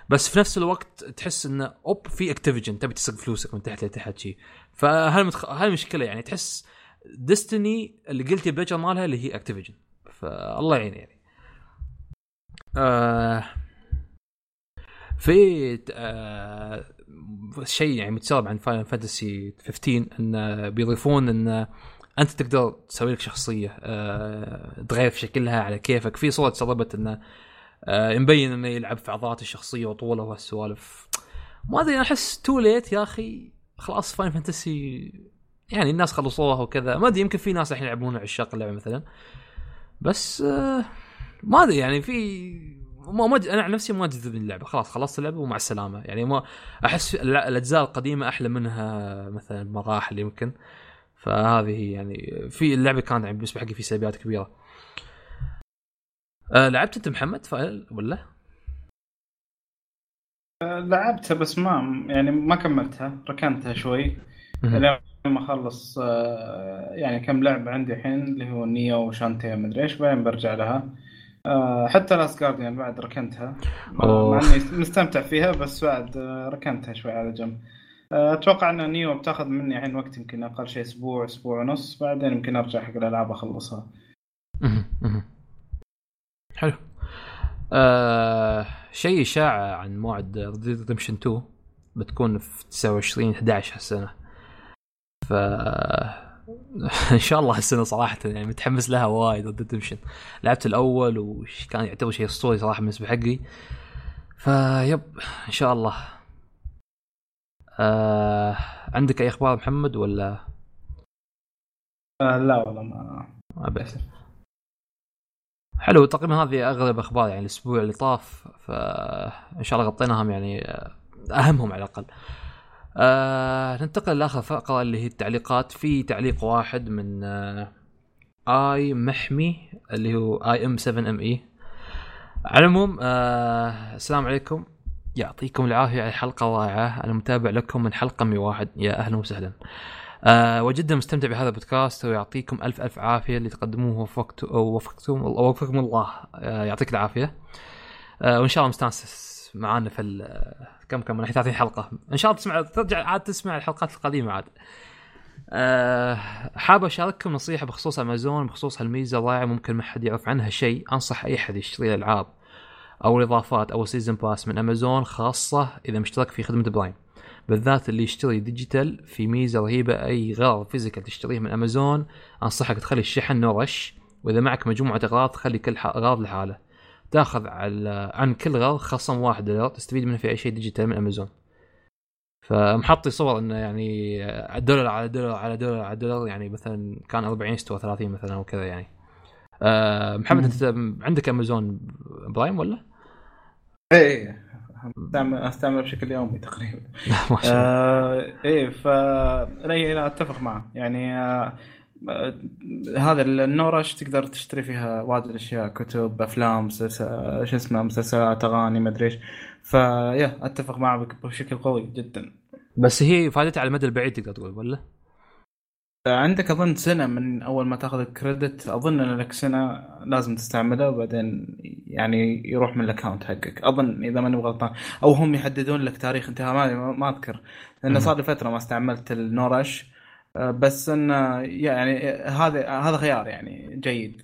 بس في نفس الوقت تحس انه أوب في اكتيفيجن تبي تسرق فلوسك من تحت لتحت شيء فهالمتخ... هالمشكله يعني تحس ديستني اللي قلتي بلجر مالها اللي هي اكتيفيجن فالله يعين يعني. آه في آه شيء يعني متسرب عن Final Fantasy 15 انه بيضيفون انه أنت تقدر تسوي لك شخصية أه تغير في شكلها على كيفك. في صورة تسربت انه أه مبين إنه يلعب في عضلات الشخصية وطوله وهالسوالف. ما أدري أحس too late يا أخي. خلاص Final Fantasy يعني الناس خلصوها وكذا. ما أدري يمكن في ناس الحين يلعبون عشاق اللعبة مثلا. بس أه ما أدري يعني في ما ما أنا عن نفسي ما جذبني اللعبة. خلاص خلصت اللعبة ومع السلامة. يعني ما أحس الأجزاء القديمة أحلى منها مثلا بمراحل يمكن. فهذه يعني في اللعبة كانت يعني بالنسبة حقي في سلبيات كبيرة. أه لعبت انت محمد فايل ولا؟ أه لعبتها بس ما يعني ما كملتها ركنتها شوي. لين ما اخلص أه يعني كم لعبة عندي الحين اللي هو نيو وشانتي مدري إيش بعدين برجع لها. آه حتى Last Guardian بعد ركنتها. مع إني مستمتع فيها بس بعد آه ركنتها شوي على جنب. آه أتوقع إن Nioh بتاخذ مني الحين وقت يمكن أقل شيء أسبوع أسبوع ونص بعدين يمكن أرجع حق الألعاب أخلصها. حلو. آه شيء اشاعه عن موعد Redemption 2 بتكون في 29 11 هالسنة. ف إن شاء الله هالسنة صراحة يعني متحمس لها وايد ضد ديمشن لعبت الأول وكان يعتبر شيء أسطوري صراحة بالنسبة حقي. فيب إن شاء الله. آه عندك أي أخبار محمد ولا؟ آه لا والله ما ما بأس حلو تقريبا هذه أغلب أخبار يعني الأسبوع اللي طاف فإن شاء الله غطيناهم يعني أهمهم على الأقل. آه ننتقل لآخر فقرة اللي هي التعليقات. في تعليق واحد من آه آي محمي اللي هو آي إم 7 إم إي. على العموم آه السلام عليكم. يعطيكم العافية على الحلقة الرائعة. أنا متابع لكم من حلقة 101 يا أهلا وسهلا. آه وجدا مستمتع بهذا البودكاست ويعطيكم ألف ألف عافية اللي تقدموه وفقتم وفقتم وفقكم الله. آه يعطيك العافية. آه وإن شاء الله مستانس معانا في كم كم من 30 حلقة. إن شاء الله تسمع ترجع عاد تسمع الحلقات القديمة عاد. أه حاب أشارككم نصيحة بخصوص أمازون بخصوص هالميزة الرائعة ممكن ما حد يعرف عنها شيء. أنصح أي حد يشتري الألعاب أو الإضافات أو season pass من أمازون خاصة إذا مشترك في خدمة Prime بالذات اللي يشتري digital في ميزة رهيبة أي غرض physical تشتريه من امازون أنصحك تخلي الشحن no rush وإذا معك مجموعة اغراض خلي كل غرض لحاله تأخذ على عن كل غرض خصم واحد دولار تستفيد منه في أي شيء digital من امازون فمحطي صور إنه يعني دولار على دولار على دولار على دولار يعني مثلا كان 40 يستوى 30 مثلا أو كذا يعني أه محمد أنت عندك امازون برايم ولا؟ إيه, إيه. استعمل استعمل بشكل يومي تقريبا. ما شاء الله. آه إيه ف لا أتفق معه. يعني آه هذا النورش تقدر تشتري فيها؟ واجد اشياء كتب أفلام شو اسمه مسلسلات أغاني ما أدري إيش. فيا أتفق معك بشكل قوي جدا. بس هي فائدتها على المدى البعيد تقدر تقول ولا؟ عندك أظن سنة من أول ما تاخذ الكريدت أظن إن لك سنة لازم تستعمله وبعدين يعني يروح من الاكونت حقك. أظن إذا ماني غلطان أو هم يحددون لك تاريخ. انتهاء ما ما أذكر. لأنه صار لي فترة ما استعملت النورش. آه، بس انه يعني هذا هذا خيار يعني جيد.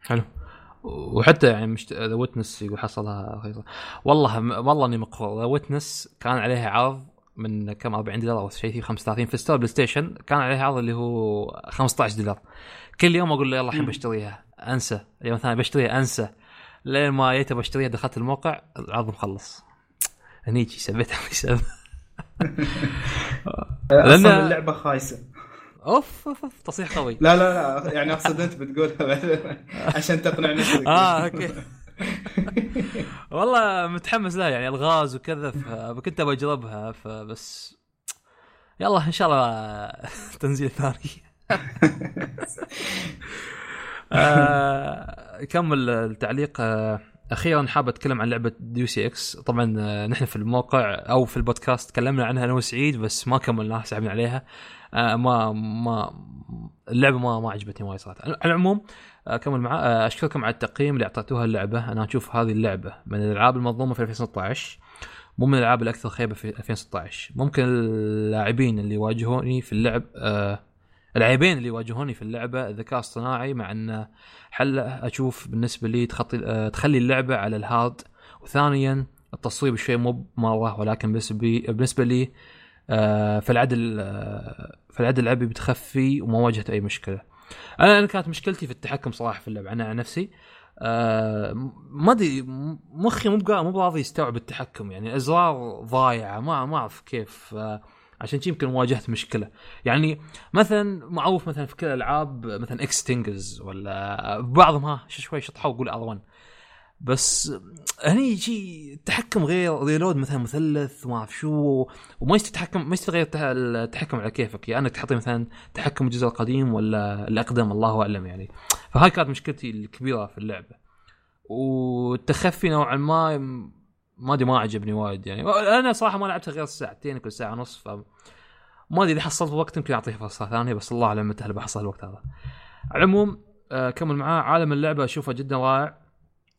حلو. وحتى يعني مشت... The Witness يقول حصلها والله والله إني مقهور. The Witness كان عليها عرض من كم 40 دولار أو شيء 35 في store بلاي ستيشن كان عليها عرض اللي هو 15 دولار. كل يوم أقول له يلا الحين بشتريها أنسى. اليوم الثاني بشتريها أنسى. لين ما جيت بشتريها دخلت الموقع العرض مخلص. هنيجي سبيتها سبيتها لأن اللعبة خايسة. أوف أوف أوف تصريح قوي. لا لا لا يعني أقصد أنت بتقولها. عشان تقنع نفسك آه okay. والله متحمس لها يعني الغاز وكذا فكنت ابى أجربها فبس يلا إن شاء الله تنزيل ثاني. آه، كمل التعليق. آه، أخيرا حاب أتكلم عن لعبة Deus Ex طبعا آه، نحن في الموقع أو في البودكاست تكلمنا عنها أنا وسعيد بس ما كملناها سحبنا عليها. ما ما اللعبة ما ما عجبتني وايد صراحة. على العموم أكمل معاه أشكركم على التقييم اللي أعطيتوها اللعبة. أنا أشوف هذه اللعبة من الألعاب المظلومه في 2016 مو من الألعاب الأكثر خيبة في 2016 ممكن اللاعبين اللي يواجهوني في اللعب آه العيبين اللي يواجهوني في اللعبة الذكاء الاصطناعي مع انه حل أشوف بالنسبة لي تخطي آه، تخلي اللعبة على الهارد. وثانيا التصوير شوي مو مره ولكن بالنسبة لي آه، فالعدل آه، فالعدل اللعبي بتخفي وما واجهت أي مشكلة. أنا أنا كانت مشكلتي في التحكم صراحة في اللعبة. أنا عن نفسي ما أدري مخي مو مو راضي يستوعب التحكم. يعني الازرار ضايعة ما ما أعرف كيف عشان يمكن واجهت مشكلة. يعني مثلا معروف مثلا في كل الألعاب مثلا اكستنجز ولا بعضهم ها شوي شطحوا وقول ار 1 بس هني شيء التحكم غير ريلود مثلا مثلث وما أعرف شو وما يستحكم ما يستغير التحكم على كيفك. يا إنك تحطي مثلا تحكم الجزء القديم ولا الاقدم الله أعلم يعني. فهاي كانت مشكلتي الكبيرة في اللعبة. والتخفي نوعا ما ما أدري ما عجبني وايد يعني. أنا صراحة ما لعبتها غير ساعتين كل ساعة ونص ف ما أدري إذا حصلت وقت يمكن أعطيها فرصة ثانية بس الله أعلم متى بحصل الوقت هذا. على العموم آه كمل معاه. عالم اللعبة أشوفه جدا رائع.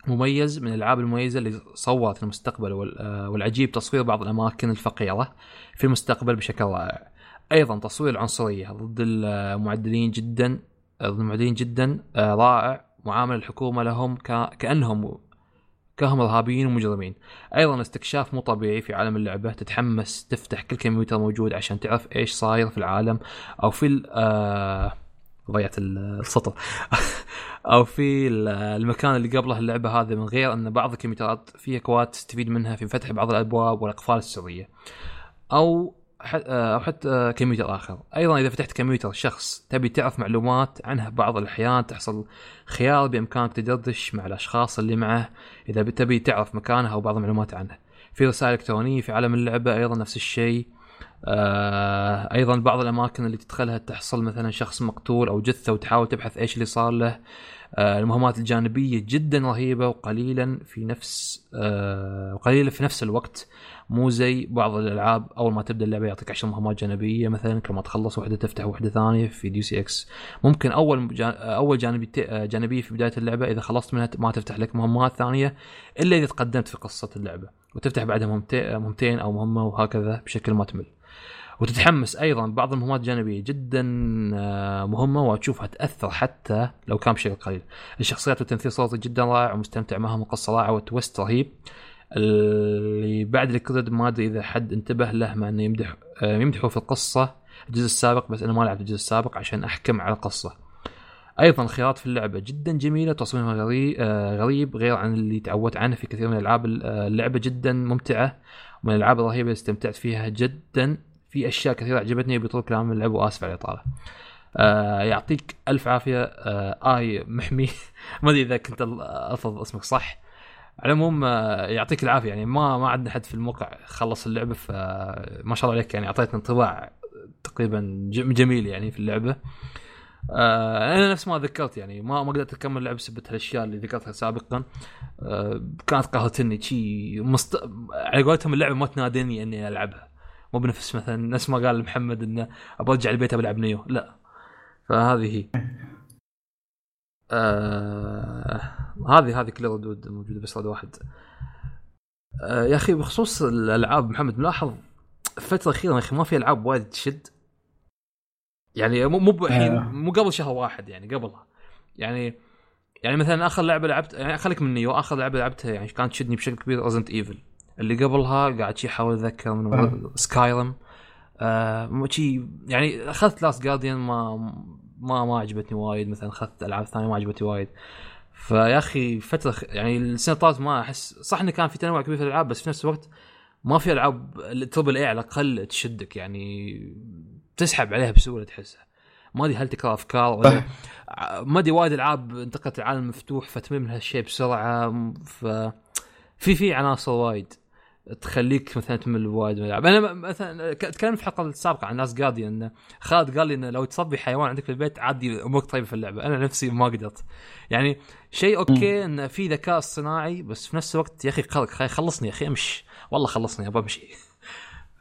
مميز من الألعاب المميزة اللي صورت المستقبل آه، والعجيب تصوير بعض الأماكن الفقيرة في المستقبل بشكل رائع. أيضا تصوير العنصرية ضد المعدلين جدا ضد المعدلين جدا آه، رائع. معامله الحكومة لهم كأنهم كهم إرهابيين ومجرمين. أيضا استكشاف مو طبيعي في عالم اللعبة. تتحمس تفتح كل كمبيوتر موجود عشان تعرف إيش صاير في العالم أو في آه ضيعت السطر. أو في المكان اللي قبله اللعبة هذه من غير أن بعض الكمبيوترات فيها كواد تستفيد منها في فتح بعض الأبواب والأقفال السرية. أو آه، أو حتى كمبيوتر آخر. أيضا إذا فتحت كمبيوتر شخص تبي تعرف معلومات عنه بعض الأحيان تحصل خيار بإمكانك تدردش مع الأشخاص اللي معه إذا تبي تعرف مكانه أو بعض المعلومات عنه. في رسائل إلكترونية في عالم اللعبة أيضا نفس الشيء. آه أيضا بعض الأماكن اللي تدخلها تحصل مثلا شخص مقتول أو جثة وتحاول تبحث إيش اللي صار له. آه المهمات الجانبية جدا رهيبة وقليلا في نفس آه وقليلا في نفس الوقت. مو زي بعض الألعاب أول ما تبدأ اللعبة يعطيك 10 مهمات جانبية مثلا كل ما تخلص وحدة تفتح وحدة ثانية في Deus Ex. ممكن أول جان... أول جانبي جانبية في بداية اللعبة إذا خلصت منها ما تفتح لك مهمات ثانية إلا إذا تقدمت في قصة اللعبة. وتفتح بعدها مهمتين أو مهمة وهكذا بشكل ما تمل وتتحمس أيضا بعض المهمات الجانبية جدا آه، مهمة وتشوفها تأثر حتى لو كان بشكل قليل. الشخصيات والتمثيل صوتي جدا رائع ومستمتع معهم وقصه رائعه وتوست رهيب. اللي بعد الكريد ما أدري إذا حد انتبه له مع إنه يمدح آه، يمدحوا في القصة الجزء السابق بس أنا ما لعبت الجزء السابق عشان أحكم على القصة. أيضا الخيارات في اللعبة جدا جميلة تصميمها غريب, آه، غريب غير عن اللي تعودت عنه في كثير من الالعاب آه، اللعبة جدا ممتعة ومن الألعاب الرهيبة اللي استمتعت فيها جدا. في أشياء كثيرة عجبتني بطول كلام اللعب وآسف على الإطالة. آه يعطيك ألف عافية آي محمي. ما أدري إذا كنت ألفظ اسمك صح. على العموم يعطيك العافية يعني ما ما عندنا حد في الموقع خلص اللعبة فما شاء الله عليك يعني أعطيتنا انطباع تقريبا جميل يعني في اللعبة. آه أنا نفس ما ذكرت يعني ما ما قدرت أكمل اللعبه بسبب الأشياء اللي ذكرتها سابقا. آه كانت قهرتني شيء مست... على قولتهم اللعبة ما تناديني إني ألعبها. مو بنفس مثلا نفس ما قال محمد إنه ابى أرجع البيت بلعب نيو. لا. فهذه هي. آه هذه هذه كل الردود موجودة بس رد واحد. آه يا أخي بخصوص الألعاب محمد ملاحظ الفترة الاخيره يا أخي ما في ألعاب وايد تشد. يعني مو مو الحين آه. مو قبل شهر واحد يعني قبلها. يعني يعني مثلا آخر لعبة لعبت يعني خليك من نيو آخر لعبة لعبتها يعني كانت تشدني بشكل كبير رزنت ايفل اللي قبلها قاعد شي أحاول أتذكر من سكايرم آه شي يعني أخذت لاست جارديان ما ما ما عجبتني وايد مثلا أخذت ألعاب ثانية ما عجبتني وايد. فيا أخي فترة يعني السنة طافت ما أحس صح انه كان في تنوع كبير في الألعاب بس في نفس الوقت ما في ألعاب التربل اي على الأقل تشدك يعني. تسحب عليها بسهولة تحسها. ما أدري هل تكرار أفكار ولا ما أدري وايد ألعاب انتقلت العالم المفتوح فتمل من هالشيء بسرعة ف في في عناصر وايد تخليك مثلا تمل وايد من الألعاب. أنا مثلا تكلمت في الحلقة السابقة عن Last Guardian خالد قال لي إنه لو تربي حيوان عندك في البيت عادي أمورك طيبة في اللعبة. أنا نفسي ما قدرت. يعني شيء okay انه في ذكاء اصطناعي بس في نفس الوقت يا أخي خلصني يا أخي أمشي. والله خلصني أبغى أمشي.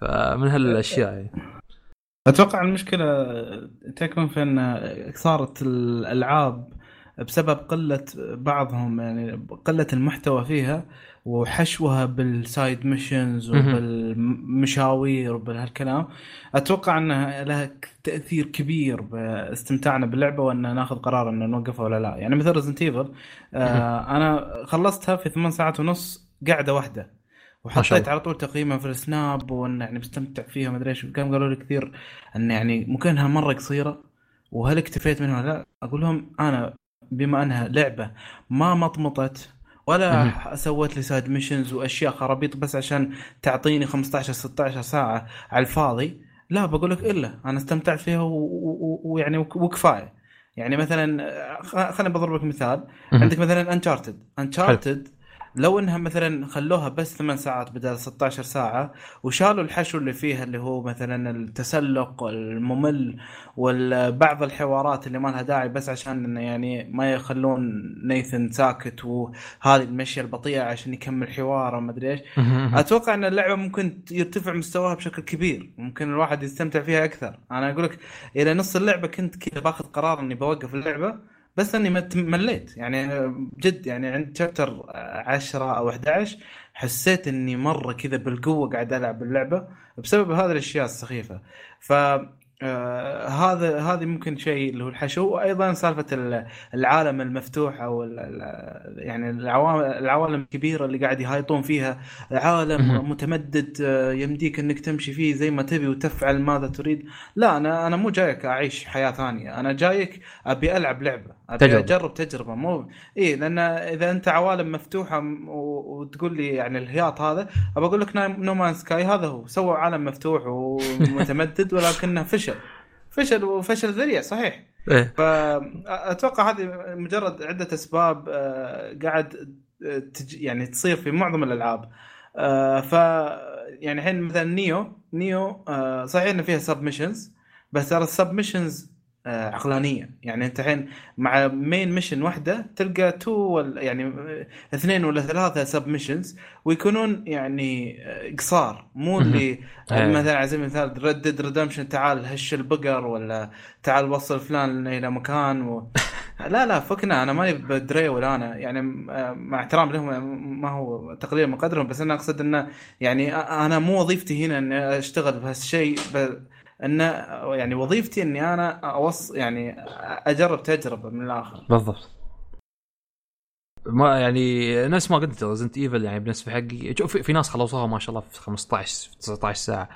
فمن هالأشياء يعني. أتوقع المشكلة تكمن في ان صارت الألعاب بسبب قلة بعضهم يعني قلة المحتوى فيها وحشوها بال side missions وبالمشاوير وبهالكلام أتوقع انها لها تأثير كبير باستمتاعنا باللعبة وإن ناخذ قرار ان نوقفها ولا لا. يعني مثل Resident Evil آه أنا خلصتها في ثمان ساعات ونص قاعدة واحدة. وحطيت على طول تقييمها في ال Snap وإن يعني مستمتع فيها ما أدري إيش كانوا قالوا لي كثير إن يعني ممكن انها مرة قصيرة وهل اكتفيت منها؟ لا أقول لهم أنا بما أنها لعبة ما مطمطت ولا سويت لي side missions وأشياء خرابيط بس عشان تعطيني 15 16 ساعة على الفاضي لا بقول لك إلا أنا استمتعت فيها ويعني وكفاية. يعني مثلا خليني بضرب لك مثال عندك مثلا انشارتد انشارتد لو إنها مثلا خلوها بس ثمان ساعات بدل 16 ساعة وشالوا الحشو اللي فيها اللي هو مثلا التسلق الممل وبعض الحوارات اللي ما لها داعي بس عشان إنه يعني ما يخلون نيثن ساكت وهذه المشيه البطيئة عشان يكمل حواره وما أدري إيش. أتوقع إن اللعبة ممكن يرتفع مستواها بشكل كبير ممكن الواحد يستمتع فيها أكثر. أنا أقول لك إلى نص اللعبة كنت كذا باخذ قرار إني بوقف اللعبة بس اني مليت. يعني جد يعني عند شابتر 10 أو 11 حسيت إني مرة كذا بالقوة قاعد ألعب اللعبة بسبب هذه الأشياء السخيفة. ف آه هذا هذه ممكن شيء اللي هو الحشو. وأيضا سالفة العالم المفتوح أو يعني العوالم العوالم الكبيرة اللي قاعد يهايطون فيها. عالم متمدد آه يمديك إنك تمشي فيه زي ما تبي وتفعل ماذا تريد. لا أنا أنا مو جايك أعيش حياة ثانية. أنا جايك أبي ألعب لعبة. تجربة. أجرب تجربة مو إي لأن إذا أنت عوالم مفتوحة وتقول لي يعني الهياط هذا أبى أقول لك No Man's Sky هذا هو سووا عالم مفتوح ومتمدد ولكنه فشل فشل وفشل ذريع صحيح إيه؟ فاتوقع هذه مجرد عدة أسباب آه، قاعد آه، تج... يعني تصير في معظم الألعاب آه، ف يعني الحين مثلا Nioh Nioh صحيح انه فيها sub missions بس ترى ال sub missions آه، عقلانيه يعني أنت الحين مع main mission واحدة تلقى تو ولا يعني اثنين ولا ثلاثة sub missions ويكونون يعني آه، قصار. مو اللي إيه. مثلا على سبيل المثال Red Dead Redemption تعال هش البقر ولا تعال وصل فلان إلى مكان و... لا لا فكنا أنا ماني بدري ولا أنا. يعني آه، مع احترام لهم ما هو تقليل من قدرهم بس أنا أقصد إنه يعني أنا مو وظيفتي هنا إني أشتغل بهالشيء إن يعني وظيفتي إني أنا اوص يعني أجرب تجربة من الآخر. بالضبط. ما يعني نفس ما قلت Resident Evil يعني بالنسبة حقي شوف في ناس خلصوها ما شاء الله في 15 في 19 ساعة.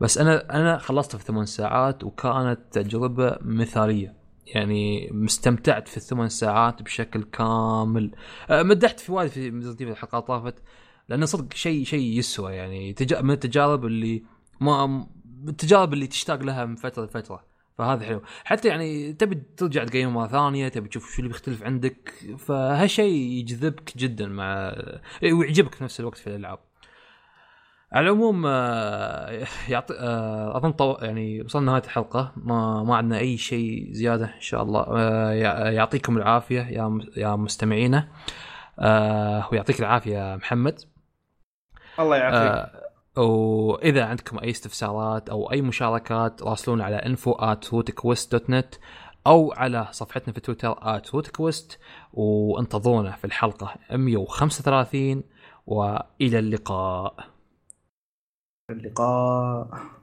بس أنا أنا خلصتها في ثمان ساعات وكانت تجربة مثالية. يعني مستمتعت في الثمان ساعات بشكل كامل. أه، مدحت في وايد في ايفل الحلقات طافت لأنه صدق شيء شيء يسوى يعني من التجارب اللي ما التجارب اللي تشتاق لها من فترة لفترة. فهذا حلو. حتى يعني تبي ترجع تقيم مرة ثانية تبي تشوف شو اللي بيختلف عندك. فهالشيء يجذبك جدا مع ويعجبك في نفس الوقت في الألعاب. على العموم آه، يعطي آه، أظن طو... يعني وصلنا نهاية الحلقة. ما ما عندنا أي شيء زيادة إن شاء الله. آه، يعطيكم العافية يا يا مستمعينا. ويعطيك العافية محمد. الله يعافيك. وإذا عندكم أي استفسارات أو أي مشاركات راسلونا على info@rootquest.net أو على صفحتنا في تويتر @rootquest وانتظرونا في الحلقة 135 وإلى اللقاء. اللقاء.